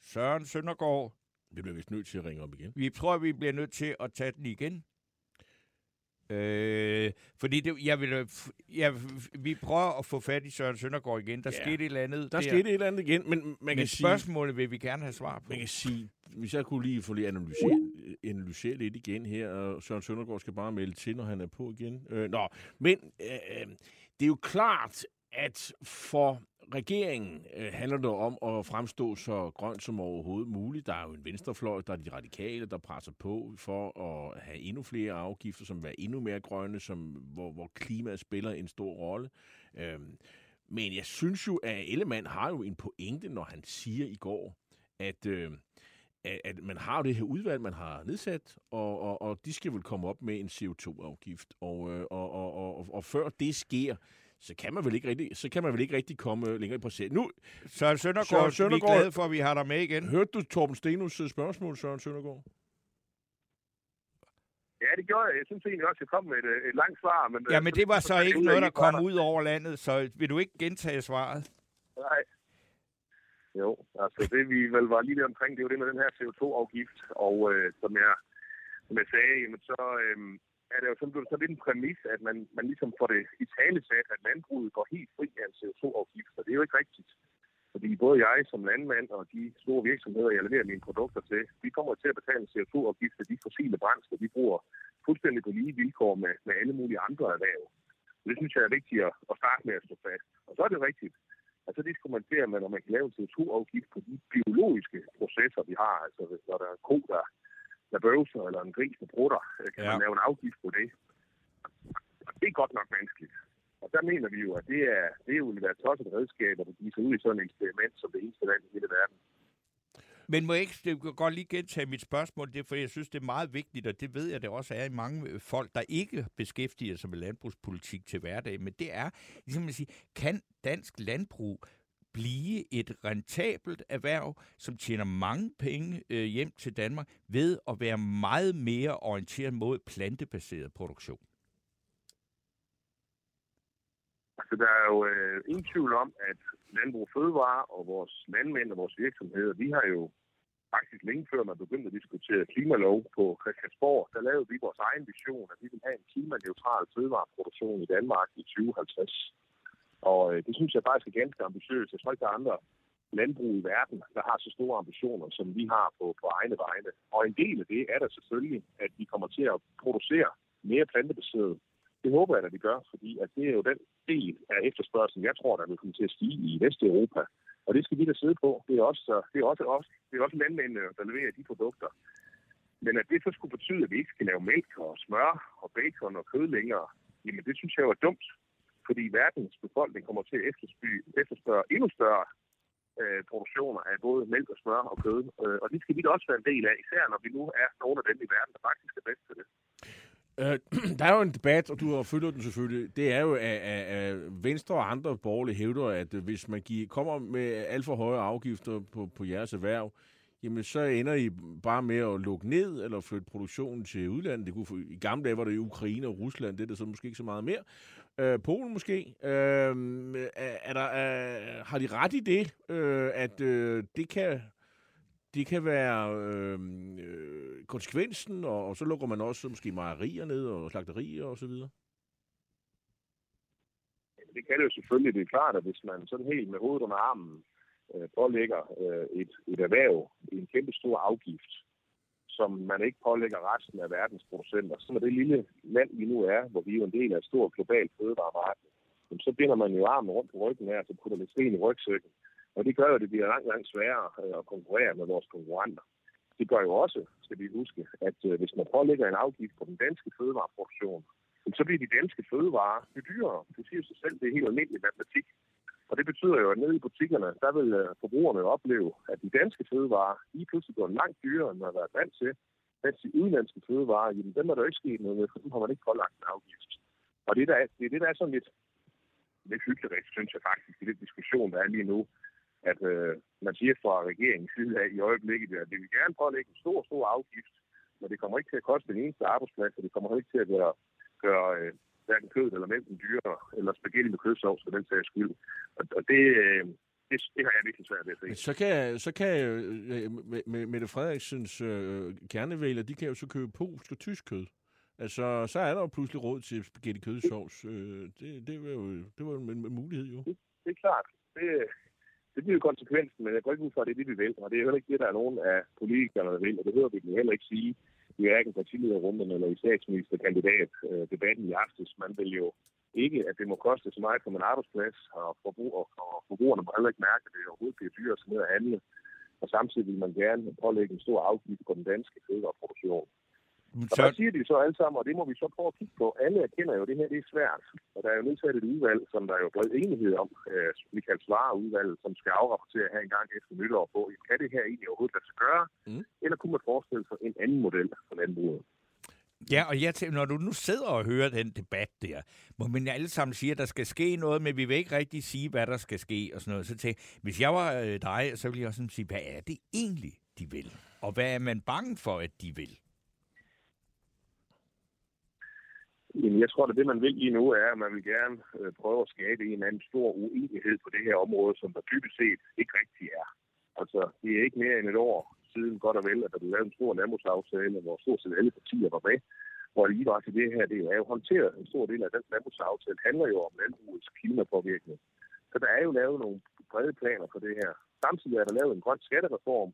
Søren Søndergaard. Vi bliver vist nødt til at ringe op igen. Vi tror, vi bliver nødt til at tage den igen. Øh, fordi det, jeg vil, jeg, vi prøver at få fat i Søren Søndergaard igen. Der ja, skete et eller andet. Der, der skete et eller andet igen, men man men kan spørgsmålet vil vi gerne have svar på. Man kan sige, hvis jeg kunne lige få lige analysere, analysere lidt igen her, og Søren Søndergaard skal bare melde til, når han er på igen. Øh, nå, men øh, det er jo klart, at for regeringen øh, handler det om at fremstå så grønt som overhovedet muligt. Der er jo en venstrefløj, der er de radikale, der presser på for at have endnu flere afgifter, som er endnu mere grønne, som, hvor, hvor klimaet spiller en stor rolle. Øh, men jeg synes jo, at Ellemann har jo en pointe, når han siger i går, at, øh, at, man har jo det her udvalg, man har nedsat, og, og, og de skal vel komme op med en CO2-afgift. Og, øh, og, og, og, og, og før det sker, så kan man vel ikke rigtig, så kan man vel ikke rigtig komme længere i processen. Nu, Søren Søndergaard, Søren Søndergaard, vi er glade for, at vi har dig med igen. Hørte du Torben Stenus øh, spørgsmål, Søren Søndergaard? Ja, det gjorde jeg. Jeg synes egentlig også, at jeg kom med et, øh, et langt svar. Men, øh, ja, men det var så ikke noget, der kom ud over landet, så vil du ikke gentage svaret? Nej. Jo, altså det vi vel var lige omkring, det er jo det med den her CO2-afgift, og øh, som, jeg, som jeg sagde, jamen så, øh, er det jo sådan, så lidt en præmis, at man, man ligesom får det i tale sat, at landbruget går helt fri af en CO2-afgift, og det er jo ikke rigtigt. Fordi både jeg som landmand og de store virksomheder, jeg leverer mine produkter til, vi kommer til at betale en CO2-afgift for de fossile brændsler, vi bruger fuldstændig på lige vilkår med, med alle mulige andre erhverv. Det synes jeg er vigtigt at, at starte med at stå fast. Og så er det rigtigt, at så diskuterer man, om man kan lave en CO2-afgift på de biologiske processer, vi har. Altså når der er ko, der der bøvser, eller en gris, der brutter, øh, kan ja. man lave en afgift på det. Og det er godt nok vanskeligt. Og der mener vi jo, at det er, det er jo være tosset redskab, at give sig ud i sådan et eksperiment som det eneste land i hele verden. Men må jeg ikke jeg kan godt lige gentage mit spørgsmål, det for jeg synes, det er meget vigtigt, og det ved jeg, det også er i mange øh, folk, der ikke beskæftiger sig med landbrugspolitik til hverdag, men det er, ligesom at sige, kan dansk landbrug blive et rentabelt erhverv, som tjener mange penge øh, hjem til Danmark, ved at være meget mere orienteret mod plantebaseret produktion? Altså, der er jo øh, ingen tvivl om, at Landbrug Fødevare og vores landmænd og vores virksomheder, vi har jo faktisk længe før man begyndte at diskutere klimalov på Christiansborg, der lavede vi vores egen vision, at vi vil have en klimaneutral fødevareproduktion i Danmark i 2050. Og øh, det synes jeg faktisk er ganske ambitiøst. Jeg tror ikke, der er andre landbrug i verden, der har så store ambitioner, som vi har på, på egne vegne. Og en del af det er der selvfølgelig, at vi kommer til at producere mere plantebaseret. Det håber jeg, at vi gør, fordi at det er jo den del af efterspørgselen, jeg tror, der vil komme til at stige i Vesteuropa. Og det skal vi da sidde på. Det er også, øh, det er også, også, det er også landmændene, der leverer de produkter. Men at det så skulle betyde, at vi ikke skal lave mælk og smør og bacon og kød længere, jamen det synes jeg var dumt fordi verdens befolkning kommer til at efterspørge endnu større øh, produktioner af både mælk og smør og kød. Øh, og det skal vi da også være en del af, især når vi nu er nogle af dem i verden, der faktisk er bedst til det. Øh, der er jo en debat, og du har følt den selvfølgelig. Det er jo, at, at, at Venstre og andre borgerlige hævder, at hvis man giver, kommer med alt for høje afgifter på, på jeres erhverv, jamen så ender I bare med at lukke ned eller flytte produktionen til udlandet. Det kunne, I gamle dage var det i Ukraine og Rusland, det er der så måske ikke så meget mere. Øh, Polen måske. Øh, er der, er, har de ret i det, øh, at øh, det kan det kan være øh, øh, konsekvensen, og, og så lukker man også måske mejerier ned og slagterier og så videre? Det kan det jo selvfølgelig. Det er klart, at hvis man sådan helt med hovedet under armen øh, pålægger øh, et, et erhverv en kæmpe stor afgift, som man ikke pålægger resten af verdens producenter. Så med det lille land, vi nu er, hvor vi er jo en del af et stort globalt fødevaremarked, så binder man jo armen rundt på ryggen her, så putter lidt sten i rygsækken. Og det gør jo, at det bliver langt, langt sværere øh, at konkurrere med vores konkurrenter. Det gør jo også, skal vi huske, at øh, hvis man pålægger en afgift på den danske fødevareproduktion, så bliver de danske fødevarer dyrere. Det siger sig selv, det er helt almindelig matematik. Og det betyder jo, at nede i butikkerne, der vil øh, forbrugerne opleve, at de danske fødevarer lige pludselig går langt dyrere, end man har været vant til. Mens de udenlandske fødevarer, jamen, dem er der ikke sket noget med, for dem har man ikke pålagt en afgift. Og det, der er, det er det, der er sådan lidt, lidt hyggeligt, synes jeg faktisk, i den diskussion, der er lige nu, at øh, man siger fra regeringens side af i øjeblikket, at vi vil gerne pålægge en stor, stor afgift, men det kommer ikke til at koste den eneste arbejdsplads, og det kommer ikke til at gøre, gøre øh, hverken kødet eller mælken dyrere, eller spaghetti med kødsovs for den sags skyld. Og, og det, øh, det, det har jeg virkelig svært ved at se. Så kan, så kan øh, med, Mette Frederiksens øh, kernevælger, de kan jo så købe polsk og tysk kød. Altså, så er der jo pludselig råd til spaghetti kødsovs. Øh, det, det, var jo, det var jo en, en mulighed, jo. Det, det er klart. Det, det bliver jo konsekvensen, men jeg går ikke ud fra, at det er det, vi vil. Og det er heller ikke det, der er nogen af politikerne, der vil. Og det hører vi heller ikke sige i hverken partilederrunden eller i statsministerkandidatdebatten øh, i aftes. Man vil jo ikke, at det må koste så meget for en arbejdsplads, og, forbruger, og forbrugerne må heller ikke mærke, at det overhovedet bliver dyrere ned at handle. Og samtidig vil man gerne pålægge en stor afgift på den danske fødevareproduktion. Så... Og der siger de så alle sammen, og det må vi så prøve at kigge på. Alle erkender jo, at det her det er svært. Og der er jo nedsat et udvalg, som der er jo bred enighed om, øh, Michael Svare udvalg, som skal afrapportere her en gang efter nytår på, kan det her egentlig overhovedet lade sig gøre? Mm. Eller kunne man forestille sig en anden model for landbruget? Ja, og jeg tænker, når du nu sidder og hører den debat der, hvor man alle sammen siger, at der skal ske noget, men vi vil ikke rigtig sige, hvad der skal ske og sådan noget. Så tænker hvis jeg var øh, dig, så ville jeg også sige, hvad er det egentlig, de vil? Og hvad er man bange for, at de vil? Jamen, jeg tror, at det, man vil lige nu, er, at man vil gerne øh, prøve at skabe en eller anden stor uenighed på det her område, som der typisk set ikke rigtig er. Altså, det er ikke mere end et år siden godt og vel, at der blev lavet en stor landbrugsaftale, hvor stort set alle partier var med. Hvor lige var til det her, det er jo håndteret. En stor del af den landbrugsaftale handler jo om landbrugets klimapåvirkning. Så der er jo lavet nogle brede planer for det her. Samtidig er der lavet en grøn skattereform,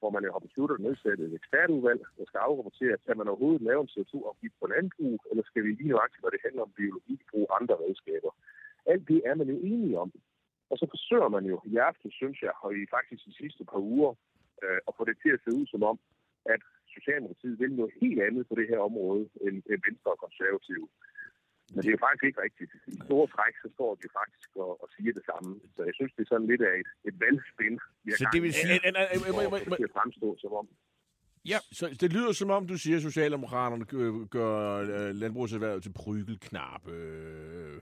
hvor man jo har besluttet at nedsætte et ekspertudvalg, der skal afrapportere, kan man overhovedet lave en CO2-afgift på landbrug, eller skal vi lige nøjagtigt, når det handler om biologi, bruge andre redskaber. Alt det er man jo enige om. Og så forsøger man jo i aften, synes jeg, og i faktisk de sidste par uger, øh, at få det til at se ud som om, at Socialdemokratiet vil noget helt andet på det her område end, end Venstre og Konservative. Men det er faktisk ikke rigtigt. I store træk, så står de faktisk og, og siger det samme. Så jeg synes, det er sådan lidt af et, et valgspin. Så det vil sige... Det fremstå som om. Ja. Så det lyder som om, du siger, at Socialdemokraterne gør, gør øh, landbrugserhvervet til prygelknap øh,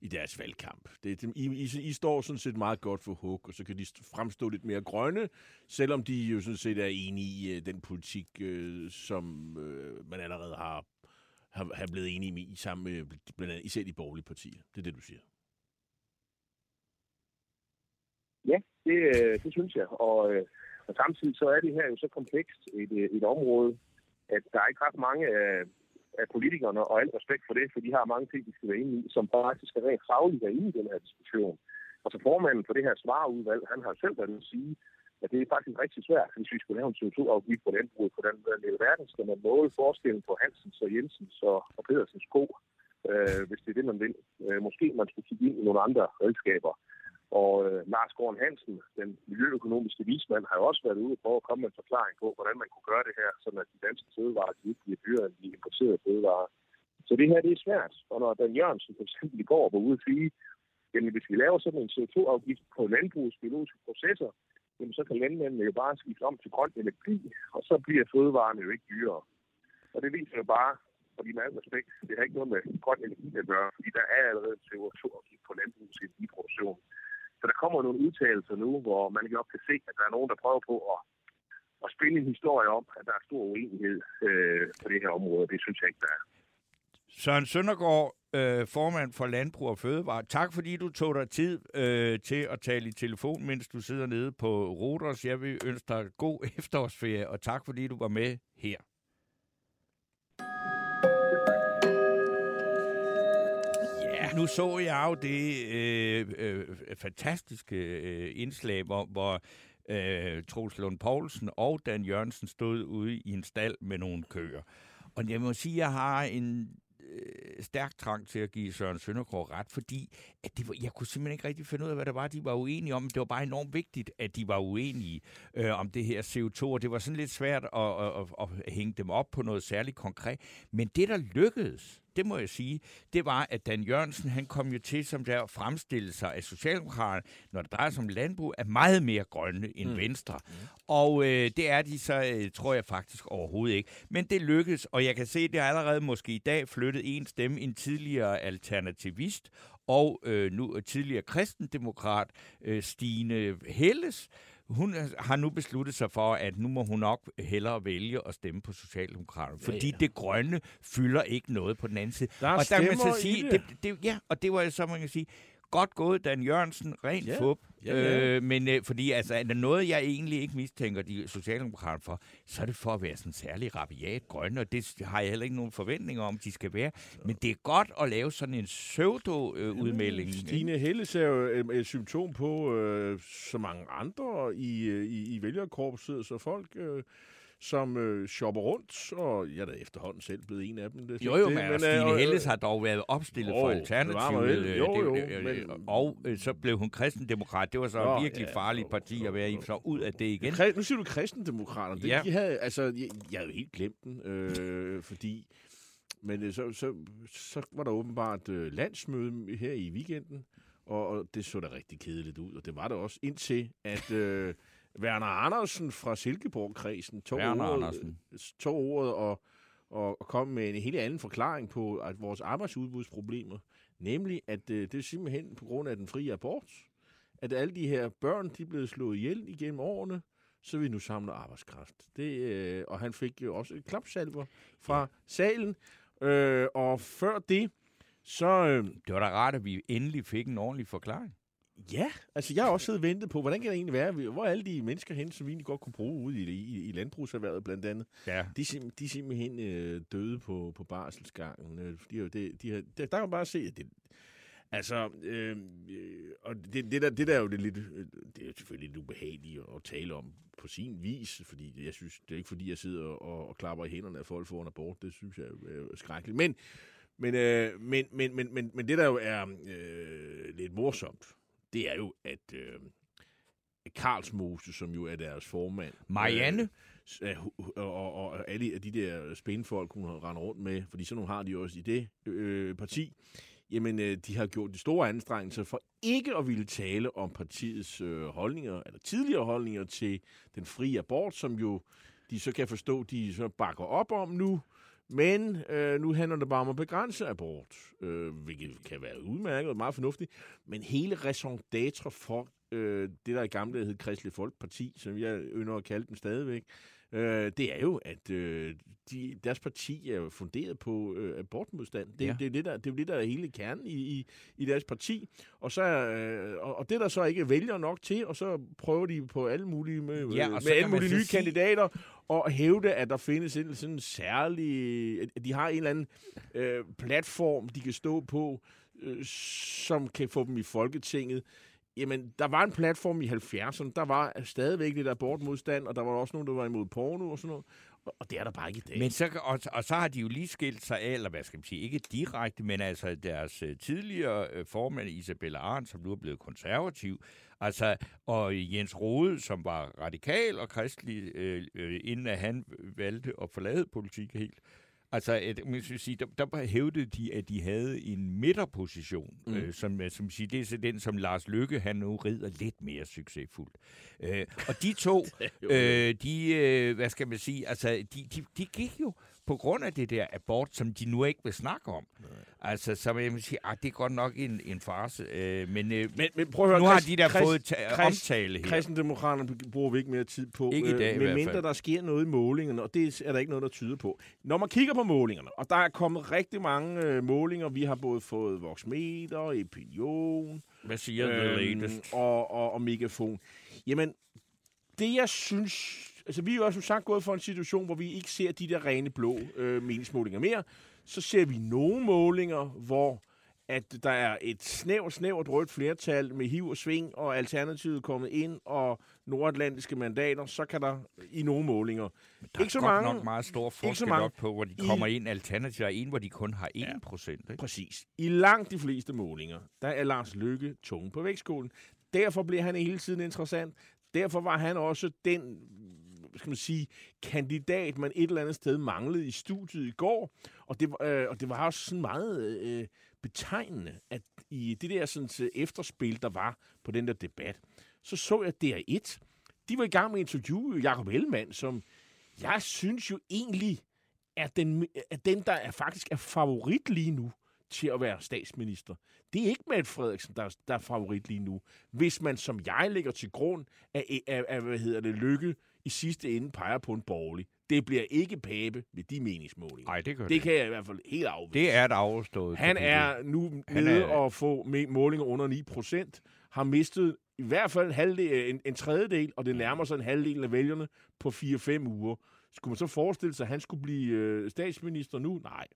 i deres valgkamp. Det, I, I, I står sådan set meget godt for hug, og så kan de fremstå lidt mere grønne, selvom de jo sådan set er enige i uh, den politik, uh, som uh, man allerede har har, har blevet enige i sammen med blandt andet især de borgerlige partier. Det er det, du siger. Ja, det, øh, det synes jeg. Og, øh, og samtidig så er det her jo så komplekst et, øh, et område, at der er ikke ret mange af, af politikerne, og alt respekt for det, for de har mange ting, de skal være inde i, som faktisk er rent fagligt er inde i den her diskussion. Og så formanden for det her svarudvalg, han har selv været at sige, at det er faktisk rigtig svært, hvis vi skulle lave en CO2-afgift på landbruget Hvordan den der verden, skal man måle forskellen på Hansens og Jensens og, og Pedersens sko, øh, hvis det er det, man vil. Øh, måske man skulle kigge ind i nogle andre redskaber. Og øh, Lars Gården Hansen, den miljøøkonomiske vismand, har jo også været ude for at komme med en forklaring på, hvordan man kunne gøre det her, så at de danske fødevarer de ikke bliver dyrere end de importerede fødevarer. Så det her det er svært. Og når Dan Jørgensen for eksempel i går var ude at sige, jamen hvis vi laver sådan en CO2-afgift på landbrugets biologiske processer, jamen så kan landmændene jo bare skifte om til grøn energi, og så bliver fødevarene jo ikke dyrere. Og det viser jo bare, og i meget respekt, det har ikke noget med grøn energi at gøre, fordi der er allerede CO2-afgift på landbrugets energiproduktion. Så der kommer nogle udtalelser nu, hvor man godt kan se, at der er nogen, der prøver på at, at spille en historie om, at der er stor uenighed øh, på det her område. Det synes jeg ikke, der er. Søren Søndergaard, øh, formand for Landbrug og Fødevare. Tak fordi du tog dig tid øh, til at tale i telefon, mens du sidder nede på Roders. Jeg vil ønske dig god efterårsferie, og tak fordi du var med her. Ja, nu så jeg jo det øh, øh, fantastiske øh, indslag, hvor, hvor øh, Troels Lund Poulsen og Dan Jørgensen stod ude i en stald med nogle køer. Og jeg må sige, at jeg har en øh, stærk trang til at give Søren Søndergaard ret, fordi at det var, jeg kunne simpelthen ikke rigtig finde ud af, hvad det var, de var uenige om. Det var bare enormt vigtigt, at de var uenige øh, om det her CO2, og det var sådan lidt svært at, at, at, at hænge dem op på noget særligt konkret. Men det, der lykkedes, det må jeg sige, det var, at Dan Jørgensen, han kom jo til som der fremstille sig af Socialdemokraterne, når det drejer sig om landbrug, er meget mere grønne end mm. Venstre. Mm. Og øh, det er de så, øh, tror jeg faktisk overhovedet ikke. Men det lykkedes, og jeg kan se, at det har allerede måske i dag flyttet en stemme, en tidligere alternativist, og øh, nu tidligere kristendemokrat, øh, Stine Helles, hun har nu besluttet sig for, at nu må hun nok hellere vælge at stemme på Socialdemokraterne, fordi ja, ja. det grønne fylder ikke noget på den anden side. Der og der man så sige, det. Det, det, ja, og det var så, man kan sige, godt gået, Dan Jørgensen, rent ja. fup. Ja, ja. Øh, men øh, fordi altså, er der noget, jeg egentlig ikke mistænker de socialdemokrater for, så er det for at være sådan særlig rabiat grønne, og det har jeg heller ikke nogen forventninger om, de skal være. Men det er godt at lave sådan en pseudo-udmelding. Øh, Stine Helles er jo et, et symptom på øh, så mange andre i, øh, i, i vælgerkorpset, så folk... Øh, som øh, shopper rundt, og jeg er da efterhånden selv blevet en af dem. Det, jo, jo, det, men, men Stine øh, Helles har dog været opstillet jo, for Alternativet. Øh, jo, jo, det, men, og øh, så blev hun kristendemokrat. Det var så et virkelig ja, farligt parti at være i, så ud af det igen. Nu siger du kristendemokraterne. Det, ja. de havde, altså, jeg, jeg havde jo helt glemt den, øh, fordi... Men øh, så, så, så var der åbenbart øh, landsmøde her i weekenden, og, og det så da rigtig kedeligt ud, og det var det også indtil, at... Øh, Werner Andersen fra Silkeborg-kredsen tog Werner ordet, Andersen. tog ordet og, og, og kom med en helt anden forklaring på at vores arbejdsudbudsproblemer. Nemlig, at øh, det er simpelthen på grund af den frie abort, at alle de her børn, de er blevet slået ihjel igennem årene, så vi nu samler arbejdskraft. Det, øh, og han fik jo også et klapsalver fra ja. salen. Øh, og før det, så... Øh, det var da rart, at vi endelig fik en ordentlig forklaring. Ja, altså jeg har også siddet og ventet på, hvordan kan det egentlig være, hvor er alle de mennesker hen, som vi egentlig godt kunne bruge ude i, i, i landbrugserhvervet blandt andet. Ja. De, de er simpelthen øh, døde på, på barselsgangen. Øh, de, de, de har, der, kan man bare se, at det, Altså, øh, og det, det, der, det der er jo det lidt, det er selvfølgelig lidt ubehageligt at tale om på sin vis, fordi jeg synes, det er ikke fordi, jeg sidder og, og klapper i hænderne af folk for en abort, det synes jeg er skrækkeligt. Men, men, øh, men, men, men, men, men det der jo er øh, lidt morsomt, det er jo, at øh, Karlsmose, som jo er deres formand... Marianne? Øh, og, og, og alle de der spænfolk, hun render rundt med, fordi sådan nogle har de også i det øh, parti, jamen øh, de har gjort de store anstrengelser for ikke at ville tale om partiets øh, holdninger, eller tidligere holdninger til den frie abort, som jo de så kan forstå, de så bakker op om nu. Men øh, nu handler det bare om at begrænse abort, øh, hvilket kan være udmærket og meget fornuftigt. Men hele raison d'être for øh, det, der i gamle hed Kristelig Folkeparti, som jeg ynder at kalde dem stadigvæk, øh, det er jo, at øh, de, deres parti er funderet på øh, abortmodstand. Det, ja. det, er det, der, det er jo det, der er hele kernen i, i, i deres parti. Og, så, øh, og, og det, der så ikke vælger nok til, og så prøver de på alle mulige, med, ja, med alle mulige nye sige... kandidater og hævde, at der findes en sådan særlig... At de har en eller anden øh, platform, de kan stå på, øh, som kan få dem i Folketinget. Jamen, der var en platform i 70'erne, der var stadigvæk lidt abortmodstand, og der var også nogen, der var imod porno og sådan noget. Og det er der bare ikke i dag. Men så, og, og så har de jo lige skilt sig af, eller hvad skal man sige, ikke direkte, men altså deres øh, tidligere øh, formand Isabella Arndt, som nu er blevet konservativ, altså, og Jens Rode, som var radikal og kristelig, uh, uh, inden at han valgte at forlade politik helt, Altså, at, man skal sige, der, der hævdede de, at de havde en midterposition, mm. øh, som, øh, som siger, det er så den, som Lars Lykke, han nu rider lidt mere succesfuldt. Øh, og de to, øh, de, øh, hvad skal man sige, altså, de, de, de gik jo på grund af det der abort, som de nu ikke vil snakke om. Nej. Altså, så vil jeg sige, at ah, det er godt nok en, en farse. Øh, men, øh, men, men prøv at høre, nu har de der Christ, fået ta- omtale her. Kristendemokraterne bruger vi ikke mere tid på. Ikke i dag øh, med mindre der sker noget i målingerne, og det er der ikke noget, der tyder på. Når man kigger på målingerne, og der er kommet rigtig mange øh, målinger, vi har både fået Voxmeter, Opinion, Hvad siger øh, og, og, og Megafon. Jamen, det jeg synes altså vi er jo også som sagt gået for en situation, hvor vi ikke ser de der rene blå øh, meningsmålinger mere. Så ser vi nogle målinger, hvor at der er et snævert, snævert rødt flertal med hiv og sving, og Alternativet kommet ind, og nordatlantiske mandater, så kan der i nogle målinger. Men der ikke er så mange, nok meget stor forskel op på, hvor de kommer I, ind. Alternativet er en, hvor de kun har 1 ja, procent. Ikke? Præcis. I langt de fleste målinger, der er Lars Lykke tunge på vægtskålen. Derfor bliver han hele tiden interessant. Derfor var han også den skal man sige, kandidat, man et eller andet sted manglede i studiet i går. Og det, øh, og det var også sådan meget øh, betegnende, at i det der sådan, øh, efterspil, der var på den der debat, så så jeg DR1. De var i gang med at interviewe Jacob Ellemann, som jeg synes jo egentlig er den, er den der er faktisk er favorit lige nu til at være statsminister. Det er ikke Mette Frederiksen, der, der er favorit lige nu. Hvis man, som jeg ligger til grund, af, af, af hvad hedder det, lykke i sidste ende peger på en borgerlig. Det bliver ikke Pape med de meningsmålinger. Nej, det gør det. Det kan jeg i hvert fald helt afvise. Det er et afstået. Han er nu Han nede er- og få målinger under 9 procent. Har mistet i hvert fald en, halvdel, en, en tredjedel, og det nærmer sig en halvdel af vælgerne på 4-5 uger. Skulle man så forestille sig, at han skulle blive øh, statsminister nu? Nej.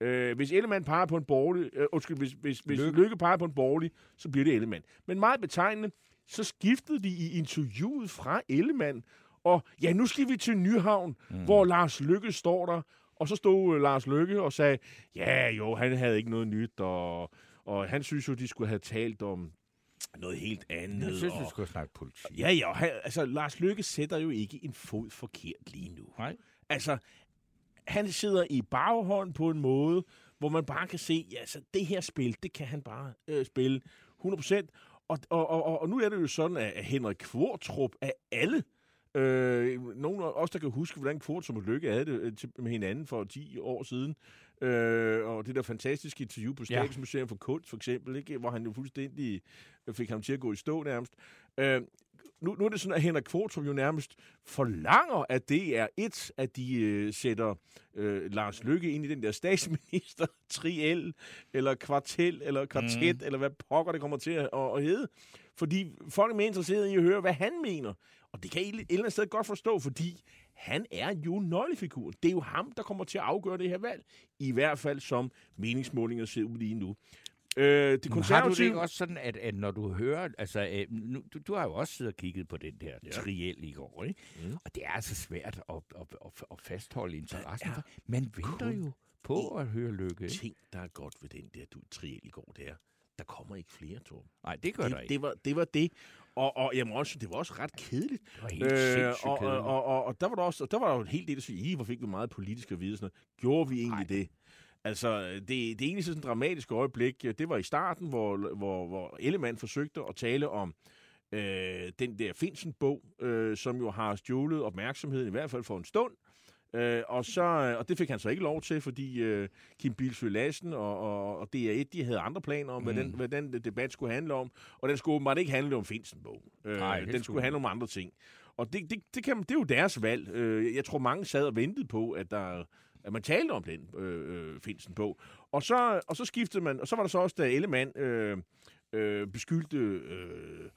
Øh, hvis Ellemann peger på en borgerlig, øh, undskyld, hvis, hvis, hvis. Lykke. Lykke peger på en borgerlig, så bliver det Ellemann. Men meget betegnende, så skiftede de i interviewet fra Ellemann, og ja, nu skal vi til Nyhavn, mm. hvor Lars Lykke står der, og så stod øh, Lars Lykke og sagde, ja jo, han havde ikke noget nyt, og, og han synes jo, de skulle have talt om noget helt andet. Jeg synes, og, vi skulle snakke politik. Ja, ja, han, altså Lars Lykke sætter jo ikke en fod forkert lige nu. Nej. Altså, han sidder i baghånd på en måde, hvor man bare kan se, ja, så det her spil, det kan han bare øh, spille 100%. Og, og, og, og nu er det jo sådan, at Henrik Kvartrup af alle, øh, nogle af os, der kan huske, hvordan Kvartrup og Lykke havde det øh, til, med hinanden for 10 år siden, øh, og det der fantastiske interview på Ja. Statens Museum for Kunst, for eksempel, ikke? hvor han jo fuldstændig fik ham til at gå i stå nærmest. Øh, nu, nu er det sådan, at Henrik Kvartrup jo nærmest forlanger, at det er et, at de øh, sætter øh, Lars Lykke ind i den der statsminister triel, eller kvartel, eller kvartet, mm. eller hvad pokker det kommer til at, at, at hedde. Fordi folk er mere interesserede i at høre, hvad han mener. Og det kan jeg et eller andet sted godt forstå, fordi han er jo nøglefiguren. Det er jo ham, der kommer til at afgøre det her valg. I hvert fald som meningsmålinger ser ud lige nu. Øh, det Men Har du det konservative... ikke også sådan, at, at når du hører... Altså, øh, nu, du, du har jo også siddet og kigget på den der ja. triel i går, ikke? Mm. Og det er altså svært at, at, at, at fastholde interessen. er for. Man venter jo på at høre lykke. ting, der er godt ved den der du triel i går, det er, der kommer ikke flere, Torben. Nej, det gør der Det, ikke. det, var, det var det. Og, og jamen også, det var også ret kedeligt. Det var helt sindssygt og, og, og, og, og, der var der også, og der var jo en hel del, der sagde, "Ih, hvor fik vi meget politisk at vide. Sådan noget. Gjorde vi egentlig Nej. det? Altså, det, det eneste sådan dramatiske øjeblik, det var i starten, hvor, hvor, hvor Ellemann forsøgte at tale om øh, den der Finsen-bog, øh, som jo har stjålet opmærksomheden, i hvert fald for en stund. Øh, og, så, og det fik han så ikke lov til, fordi øh, Kim Bilsø Lassen og, og, og DR1, de havde andre planer om, mm. hvad, den, hvad den debat skulle handle om. Og den skulle åbenbart ikke handle om Finsen-bog. Øh, Nej, det den skulle skulle handle om andre ting. Og det, det, det, kan, det er jo deres valg. Øh, jeg tror, mange sad og ventede på, at der at man talte om den øh, øh, Finsen bog. Og så, og så skiftede man, og så var der så også, da Ellemann øh, øh, beskyldte øh, øh,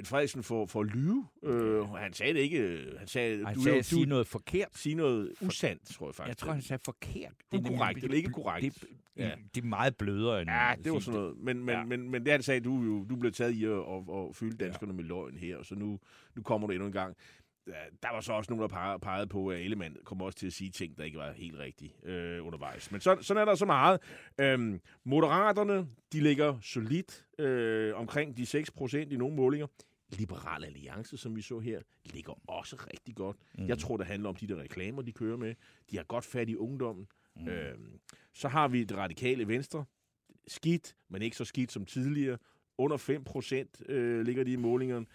Mette Frederiksen for, for at lyve. Øh, og han sagde det ikke. Han sagde, Han du, sagde du, sige noget forkert. sige noget usandt, tror jeg faktisk. Jeg tror, han sagde forkert. Det er Ukorrekt, nemlig- eller ikke korrekt. Det, Ja. ja. det er meget blødere end Ja, det var sådan noget. Men, men, Ja. ja. men, men det han sagde, du, jo, du blev taget i at, at, at fylde danskerne med løgn her, og så nu, nu kommer du endnu en gang. Ja, Der var så også nogen, der pegede, pegede på, at Ellemann kom også til at sige ting, der ikke var helt rigtige øh, undervejs. Men så, sådan er der så meget. Øhm, Moderaterne, de ligger solidt øh, omkring de 6 procent i nogle målinger. Liberal Alliance, som vi så her, ligger også rigtig godt. Mm. Jeg tror, det handler om de der reklamer, de kører med. De har godt fat i ungdommen. Mm. Øhm, så har vi det radikale venstre. Skidt, men ikke så skidt som tidligere. Under 5 procent øh, ligger de i målingerne.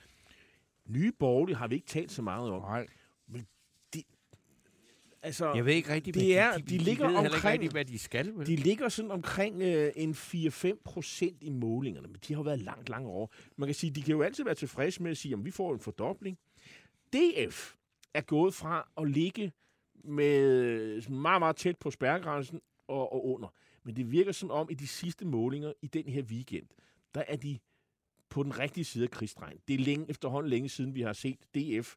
Nye borgerlige har vi ikke talt så meget om. Nej, Altså, jeg ved ikke rigtig, det er- de, de de, ligger ved omkring- rigtig, hvad de skal. Vel? De ligger sådan omkring øh, en 4-5 procent i målingerne, men de har jo været langt, langt over. Man kan sige, de kan jo altid være tilfredse med at sige, at vi får en fordobling. DF er gået fra at ligge med sådan meget, meget tæt på spærregrænsen og, og under. Men det virker som om, i de sidste målinger i den her weekend, der er de på den rigtige side af krigsdrejen. Det er længe, efterhånden længe siden, vi har set DF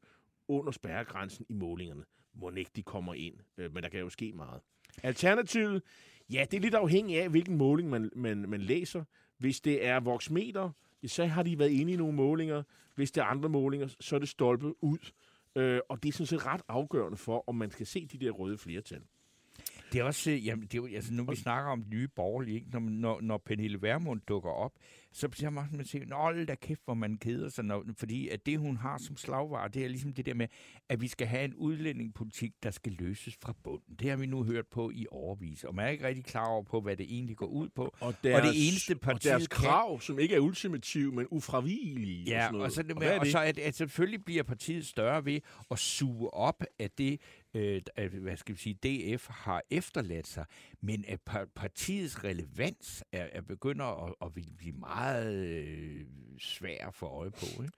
under spærregrænsen i målingerne. Må ikke de kommer ind, øh, men der kan jo ske meget. Alternativet, ja, det er lidt afhængigt af, hvilken måling man, man, man læser. Hvis det er voksmeter, så har de været inde i nogle målinger. Hvis det er andre målinger, så er det stolpe ud. Øh, og det er sådan set ret afgørende for, om man skal se de der røde flertal. Det er også, øh, jamen, det er altså, nu vi snakker om nye borgerlige, ikke? Når, når, når Pernille Vermund dukker op, så bliver man, man siger, nå, da kæft, hvor man keder sig, når, fordi at det, hun har som slagvar, det er ligesom det der med, at vi skal have en udlændingepolitik, der skal løses fra bunden. Det har vi nu hørt på i overvis, og man er ikke rigtig klar over på, hvad det egentlig går ud på. Og, deres, og det eneste parti og deres krav, som ikke er ultimative, men ufravigelige. Ja, og, sådan noget. og så, det og, med, og det? så at, at selvfølgelig bliver partiet større ved at suge op af det, øh, hvad skal vi sige, DF har efterladt sig, men at par- partiets relevans er, er begynder at, at blive meget øh, svær få øje på. Ikke?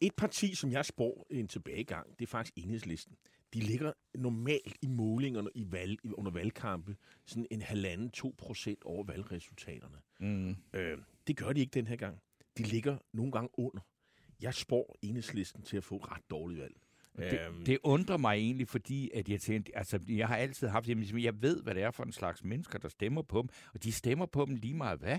Et parti, som jeg spår en tilbagegang, det er faktisk enhedslisten. De ligger normalt i målingerne i valg, under valgkampe sådan en halvanden, to procent over valgresultaterne. Mm. Øh, det gør de ikke den her gang. De ligger nogle gange under. Jeg spår enhedslisten til at få et ret dårligt valg. Det, Øhm, det undrer mig egentlig, fordi at jeg tænkte, altså, jeg har altid haft, jamen, jeg ved, hvad det er for en slags mennesker, der stemmer på dem, og de stemmer på dem lige meget hvad?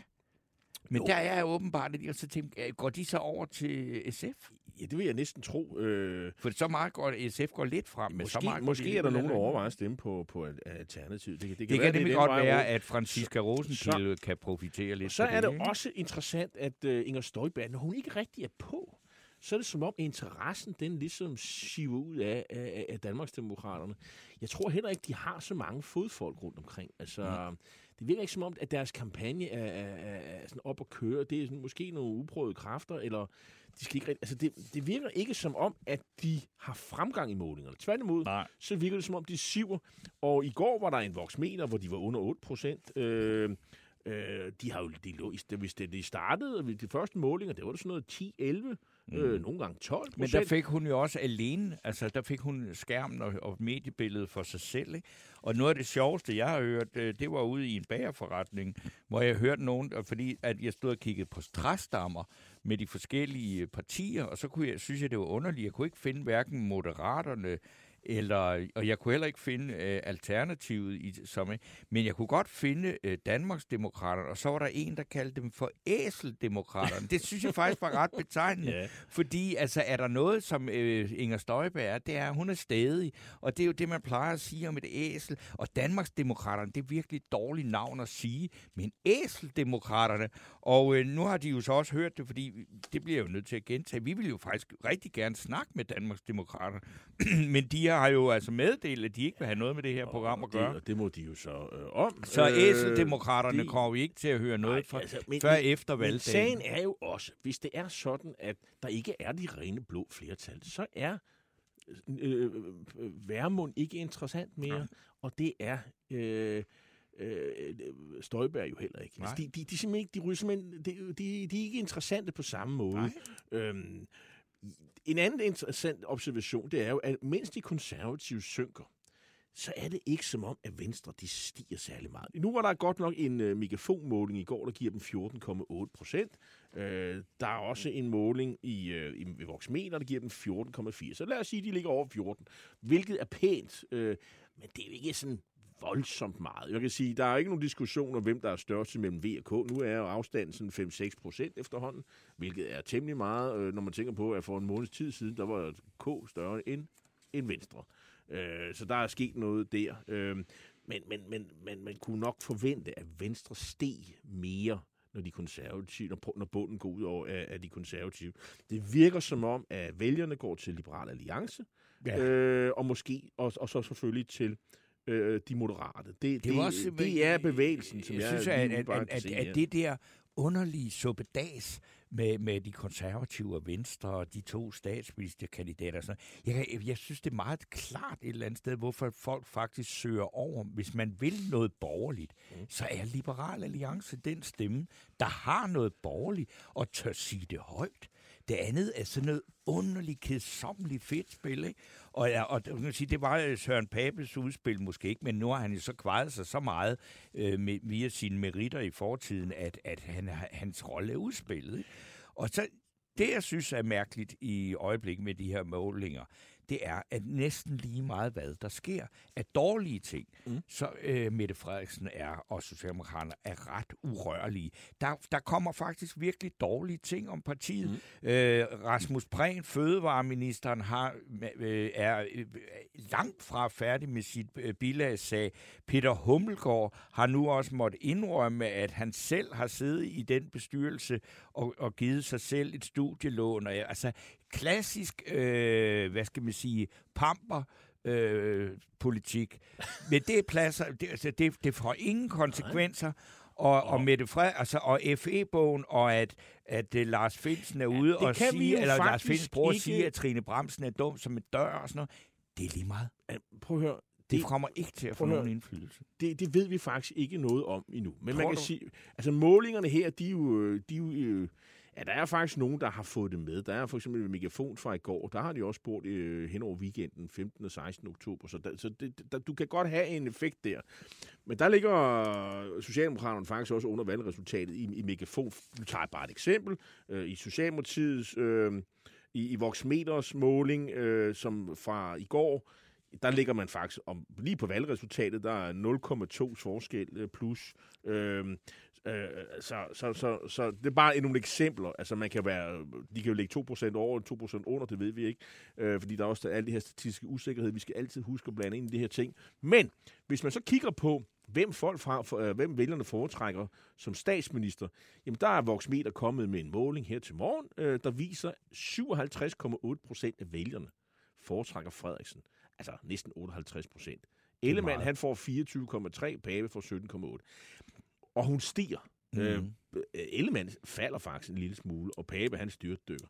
Men Jo. der er jeg åbenbart, og så tænkte, jeg, går de så over til SF? Ja, det vil jeg næsten tro. Øh, For så meget går SF går lidt frem, men så måske meget går måske de er der nogen, der overvejer at stemme på, på Al- Alternativet. Det, kan- Det kan, det nemlig er den godt være, at Franziska Rosenkilde kan profitere lidt Så på er det, det også interessant, at uh, Inger Støjberg, når hun ikke rigtig er på, så er det som om interessen, den ligesom siver ud af, af, af Danmarksdemokraterne. Jeg tror heller ikke, de har så mange fodfolk rundt omkring. Altså, Mm. det virker ikke som om, at deres kampagne er, er, er, sådan op at køre. Det er sådan, måske nogle uprøvede kræfter, eller de skal ikke altså det, det virker ikke som om, at de har fremgang i målingerne. Tværtimod, Nej. så virker det som om, de siver. Og i går var der en voksmeter, hvor de var under 8 procent. Øh, øh, de har jo, de lå, hvis det, de startede, de første målinger, det var det sådan noget 10, 11, mm. øh, nogle gange 12 Men der fik hun jo også alene, altså der fik hun skærmen og, og mediebilledet for sig selv. Ikke? Og noget af det sjoveste, jeg har hørt, øh, det var ude i en bagerforretning, hvor jeg hørte nogen, og fordi at jeg stod og kiggede på stræstammer med de forskellige partier, og så kunne jeg, synes jeg, det var underligt. Jeg kunne ikke finde hverken moderaterne, eller, og jeg kunne heller ikke finde øh, alternativet i som men jeg kunne godt finde øh, Danmarksdemokraterne, og så var der en, der kaldte dem for æseldemokraterne. Det synes jeg faktisk var ret betegnende. Ja. Fordi altså, er der noget, som øh, Inger Støjberg er, det er, at hun er stedig. Og det er jo det, man plejer at sige om et æsel. Og Danmarksdemokraterne, det er virkelig et dårligt navn at sige. Men æseldemokraterne. Og øh, nu har de jo så også hørt det, fordi det bliver jeg jo nødt til at gentage. Vi vil jo faktisk rigtig gerne snakke med Danmarksdemokraterne. Men de har jo altså meddelt, at de ikke vil have noget med det her program at det, gøre. og det må de jo så øh, om. Så Øh, æseldemokraterne det- kommer vi ikke til at høre noget Nej, fra, altså, men- før men- efter Men valgdagen. sagen er jo også, hvis det er sådan, at der ikke er de rene blå flertal, så er øh, øh, Værmund ikke interessant mere, Nej. og det er øh, øh, Støjberg jo heller ikke. Altså, de, de, de, simpelthen ikke, de, ryger simpelthen, de, de, de er ikke interessante på samme måde. Nej. Øhm, en anden interessant observation, det er jo, at mens de konservative synker, så er det ikke som om, at Venstre de stiger særlig meget. Nu var der godt nok en øh, megafonmåling i går, der giver dem 14,8 procent. Øh, der er også en måling i, øh, i, i Voxmeter, der giver dem 14,4. Så lad os sige, at de ligger over 14, hvilket er pænt. Øh, men det er jo ikke sådan voldsomt meget. Jeg kan sige, der er ikke nogen diskussion om, hvem der er størst mellem V og K. Nu er jo afstanden sådan 5-6 procent efterhånden, hvilket er temmelig meget, øh, når man tænker på, at for en måneds tid siden, der var K større end, end Venstre. Øh, så der er sket noget der. Øh, men, men, men, men man kunne nok forvente, at Venstre steg mere, når de konservative, når, når bunden går ud over af, af de konservative. Det virker som om, at vælgerne går til Liberal Alliance, Ja. øh, og måske og, og så selvfølgelig til øh, de moderate. Det, det, Det, også, det er bevægelsen, som jeg, jeg, synes, at, at, at, at, at det der underlige suppedas med, med de konservative og venstre og de to statsministerkandidater. Sådan. Jeg, jeg synes, det er meget klart et eller andet sted, hvorfor folk faktisk søger over. Hvis man vil noget borgerligt, mm. så er Liberal Alliance den stemme, der har noget borgerligt og tør sige det højt. Det andet er sådan noget underligt, kedsommeligt fedt spil, ikke? Og, ja, og man kan sige, det var øh, Søren Papes udspil måske ikke, men nu har han jo så kvejet sig så meget øh, med, via sine meritter i fortiden, at, at han, hans rolle er udspillet. Ikke? Og så det, jeg synes er mærkeligt i øjeblikket med de her målinger, det er, at næsten lige meget hvad der sker af dårlige ting, mm. så øh, Mette Frederiksen er, og Socialdemokraterne er ret urørlige. Der, der kommer faktisk virkelig dårlige ting om partiet. Mm. Øh, Rasmus Prehn, fødevareministeren, har, øh, er øh, langt fra færdig med sit øh, bilagssag. Peter Hummelgaard har nu også måttet indrømme, at han selv har siddet i den bestyrelse og, og givet sig selv et studielån. Og, altså klassisk, øh, hvad skal man sige, pamper, øh, politik. Men det pladser, det, altså det, det får ingen konsekvenser. Og, og Mette Fred, altså, og FE-bogen, og at, at uh, Lars Finsen er ude ja, og sige, eller Lars Finsen prøver ikke... at sige, at Trine Bramsen er dum som en dør og sådan noget. Det er lige meget. Prøv at høre. Det, det kommer ikke til at få nogen indflydelse. Det, det ved vi faktisk ikke noget om endnu. Men Tror man kan du? sige, altså målingerne her, de er jo, de er jo øh, Ja, der er faktisk nogen, der har fået det med. Der er for eksempel Megafon fra i går. Der har de også spurgt øh, hen over weekenden, 15. og 16. oktober. Så, der, så det, der, du kan godt have en effekt der. Men der ligger Socialdemokraterne faktisk også under valgresultatet i, i Megafon. Nu tager jeg bare et eksempel. Øh, I Socialdemokratiets, øh, i, i Voxmeters måling, øh, som fra i går, der ligger man faktisk om, lige på valgresultatet, der er 0,2 forskel øh, plus. Øh, Øh, så, så, så, så det er bare nogle eksempler. Altså man kan være, de kan jo ligge 2% over og 2% under, det ved vi ikke. Øh, fordi der er også alle de her statistiske usikkerhed. Vi skal altid huske at blande ind i det her ting. Men hvis man så kigger på, hvem folk fra, for, øh, hvem vælgerne foretrækker som statsminister, jamen der er Voxmeter kommet med en måling her til morgen, øh, der viser 57,8% af vælgerne foretrækker Frederiksen. Altså næsten 58 procent. Ellemann, han får 24,3, Pape får 17,8 og hun stiger. Mm. Øh, Ellemann falder faktisk en lille smule, og Pape han styrtdykker.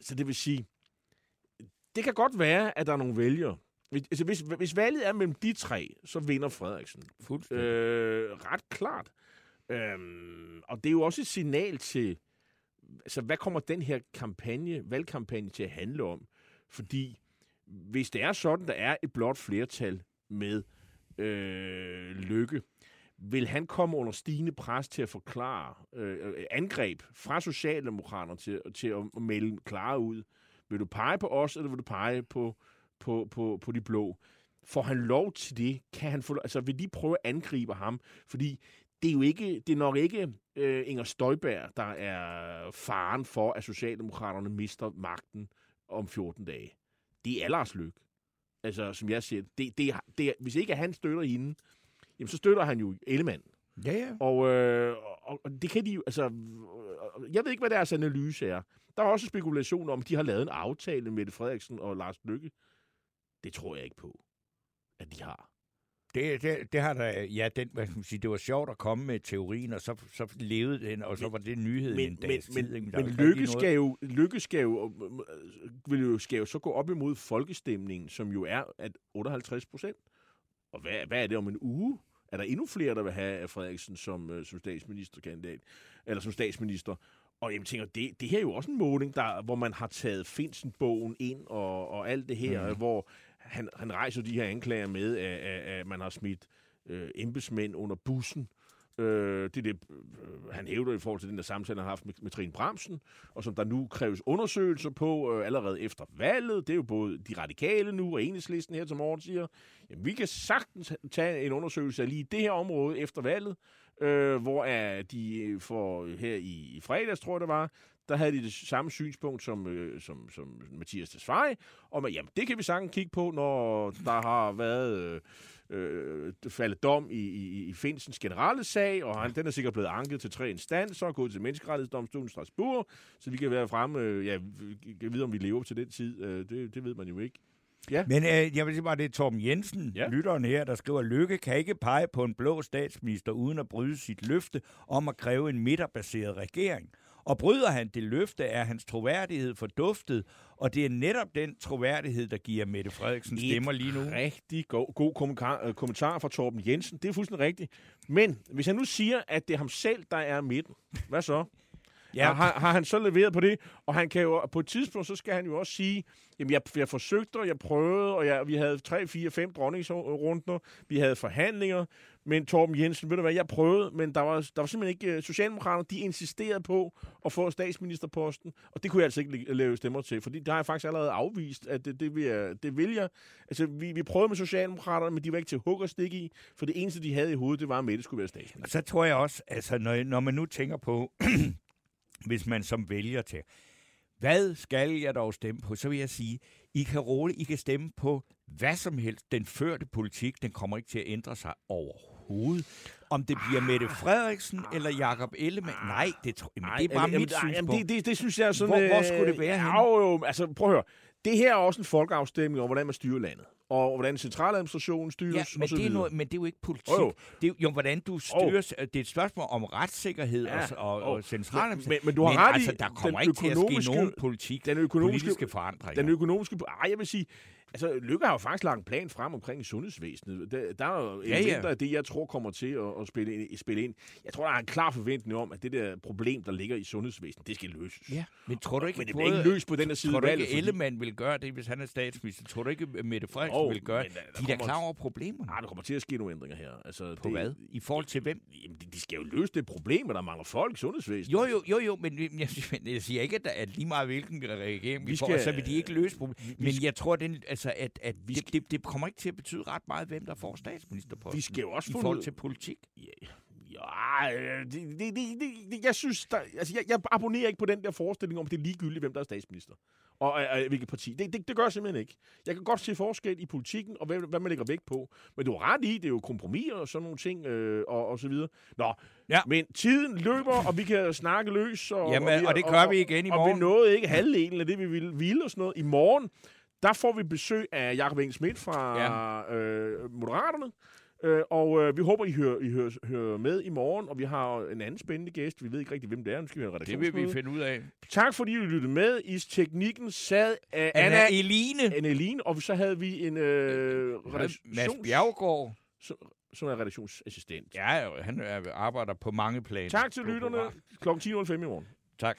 Så det vil sige, det kan godt være, at der er nogle vælgere. Altså, hvis, hvis valget er mellem de tre, så vinder Frederiksen. Fuldstændig. Øh, ret klart. Øhm, og det er jo også et signal til, altså hvad kommer den her kampagne, valgkampagne til at handle om? Fordi hvis det er sådan, der er et blot flertal med øh, lykke, vil han komme under stigende pres til at forklare øh, øh angreb fra Socialdemokraterne til, til at melde klare ud? Vil du pege på os, eller vil du pege på, på, på, på de blå? Får han lov til det? Kan han få, altså, vil de prøve at angribe ham? Fordi det er jo ikke, det er nok ikke øh, Inger Støjberg, der er faren for, at Socialdemokraterne mister magten om 14 dage. Det er Lars Løkke. Altså, som jeg siger, det, det, det, hvis ikke han støtter hende, jamen så støtter han jo Ellemann. Ja, ja. Og, øh, og, og det kan de jo, altså, jeg ved ikke, hvad deres analyse er. Der er også spekulation om, at de har lavet en aftale med Frederiksen og Lars Lykke. Det tror jeg ikke på, at de har. Det, det, det har der, ja, den, hvad skal man sige, det var sjovt at komme med teorien, og så, så levede den, og så men, var det nyheden men, en dags men, tid. Men, men lykke, skal jo, lykke skal jo, vil jo, skal jo så gå op imod folkestemningen, som jo er at 58 procent. Og hvad, hvad er det om en uge? Er der endnu flere, der vil have Frederiksen som, øh, som statsministerkandidat, eller som statsminister? Og jeg tænker, det, det her er jo også en måling, der, hvor man har taget Finsen-bogen ind og, og alt det her, mm. hvor han, han rejser de her anklager med, at, at, at man har smidt øh, embedsmænd under bussen. Øh, det er det, øh, han hævder i forhold til den der samtale, han har haft med, med Trine Bramsen, og som der nu kræves undersøgelser på øh, allerede efter valget. Det er jo både de radikale nu og enhedslisten her til morgen siger, jamen, vi kan sagtens tage en undersøgelse af lige det her område efter valget, øh, hvor er de øh, for øh, her i, i fredags, tror jeg det var, der havde de det samme synspunkt som, øh, som, som Mathias Tesfaye, om at jamen, det kan vi sagtens kigge på, når der har været... Øh, øh, faldet dom i, i, i Finsens generelle sag, og han, den er sikkert blevet anket til tre instanser og gået til menneskerettighedsdomstolen i Strasbourg, så vi kan være fremme, øh, ja, kan vide, om vi lever til den tid. Øh, det, det ved man jo ikke. Ja. Men øh, jeg vil sige bare, det er Torben Jensen, ja. lytteren her, der skriver, Lykke kan ikke pege på en blå statsminister uden at bryde sit løfte om at kræve en midterbaseret regering. Og bryder han det løfte, er hans troværdighed forduftet, og det er netop den troværdighed, der giver Mette Frederiksen stemmer lige nu. rigtig god, god kommentar, øh, kommentar fra Torben Jensen. Det er fuldstændig rigtigt. Men hvis han nu siger, at det er ham selv, der er midten, hvad så? Ja. Har, har han så leveret på det? Og han kan jo, på et tidspunkt, så skal han jo også sige, jamen jeg, jeg forsøgte, og jeg prøvede, og jeg, vi havde 3, 4, 5 dronningsrunder, vi havde forhandlinger, men Torben Jensen, ved du hvad, jeg prøvede, men der var, der var simpelthen ikke... Øh, Socialdemokraterne, de insisterede på at få statsministerposten, og det kunne jeg altså ikke lave stemmer til, fordi der har jeg faktisk allerede afvist, at det, det, vil, jeg, det vil jeg. Altså, vi, vi prøvede med Socialdemokraterne, men de var ikke til hug og stik i, for det eneste, de havde i hovedet, det var, at Mette skulle være statsminister. Og så tror jeg også, altså, når, når man nu tænker på, hvis man som vælger til, hvad skal jeg dog stemme på? Så vil jeg sige, I kan roligt, I kan stemme på hvad som helst. Den førte politik, den kommer ikke til at ændre sig overhovedet. Om det bliver Mette Frederiksen eller Jakob Ellemann, nej, det, tror, jamen, det er bare jamen, mit jamen, synspunkt. det, det, det synes jeg er sådan... Hvor- hvor øh, skulle det være henne? Jo, jo, altså prøv at høre. Det her er også en folkeafstemning om, hvordan man styrer landet. Og hvordan centraladministrationen styres, Ja, men så det, er noget, men det er jo ikke politik. Jo, jo. Det er jo, hvordan du styres. Det er et spørgsmål om retssikkerhed Ja, og, og, jo. og central. Men- men- du har men ret altså, der kommer ikke til at ske nogen politik, den økonomiske- politiske forandringer. Den økonomiske... Ej, jeg vil sige... Altså, Lykke har jo faktisk lagt en plan frem omkring sundhedsvæsenet. Der, der er jo Ja, ja. af det, jeg tror kommer til at, at spille, ind, spille ind. Jeg tror, der er en klar forventning om, at det der problem, der ligger i sundhedsvæsenet, det skal løses. Ja, men tror du ikke, Men det både- ikke løst på den her side Tror du valget, ikke, fordi- Ellemann vil gøre det, hvis han er statsminister? Tror du ikke, Mette Frederiksen Jo, vil gøre det? der- der De er da klar over problemerne. Nej, der kommer til at ske nogle ændringer her. Altså, På hvad? I forhold til hvem? Jamen, de, de skal jo løse det problem, at der mangler folk i sundhedsvæsenet. Jo, jo, jo, jo, men jeg, men jeg siger ikke, at, der, lige meget hvilken regering vi, Vi får, skal- så vil de ikke løse problemet. Men jeg tror, den, altså, at, at Vi det, det, det kommer ikke til at betyde ret meget, hvem der får statsministerposten. Vi skal jo også I forhold til politik. Ja, øh, det, det, det, det, jeg synes, der, altså, jeg, jeg abonnerer ikke på den der forestilling om, det er ligegyldigt, hvem der er statsminister. Og øh, øh, hvilket parti. Det, det, det gør jeg simpelthen ikke. Jeg kan godt se forskel i politikken, og hvad, hvad man lægger vægt på. Men du har ret i, det er jo kompromiser og sådan nogle ting, øh, og, og så videre. Nå, Ja. men tiden løber, og vi kan snakke løs. Og, Jamen, vi, og det gør vi igen i Og morgen. vi nåede ikke halvdelen af det, vi ville, ville og sådan noget. I morgen, der får vi besøg af Jakob Engel Schmidt fra ja. øh, Moderaterne. Øh, og øh, vi håber, I hører, I hører, hører med i morgen, og vi har en anden spændende gæst. Vi ved ikke rigtig, hvem det er. Nu skal vi have en Det vil vi finde ud af. Tak fordi I lyttede med. I teknikken sad uh, Anna, Anna Eline. Anna Eline, og så havde vi en øh, Mads redaktions, Bjergård. som er redaktionsassistent. Ja, han er- arbejder på mange planer. Tak til lytterne. program. Kl. 10.05 i morgen. Tak.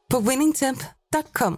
på winningtemp.com.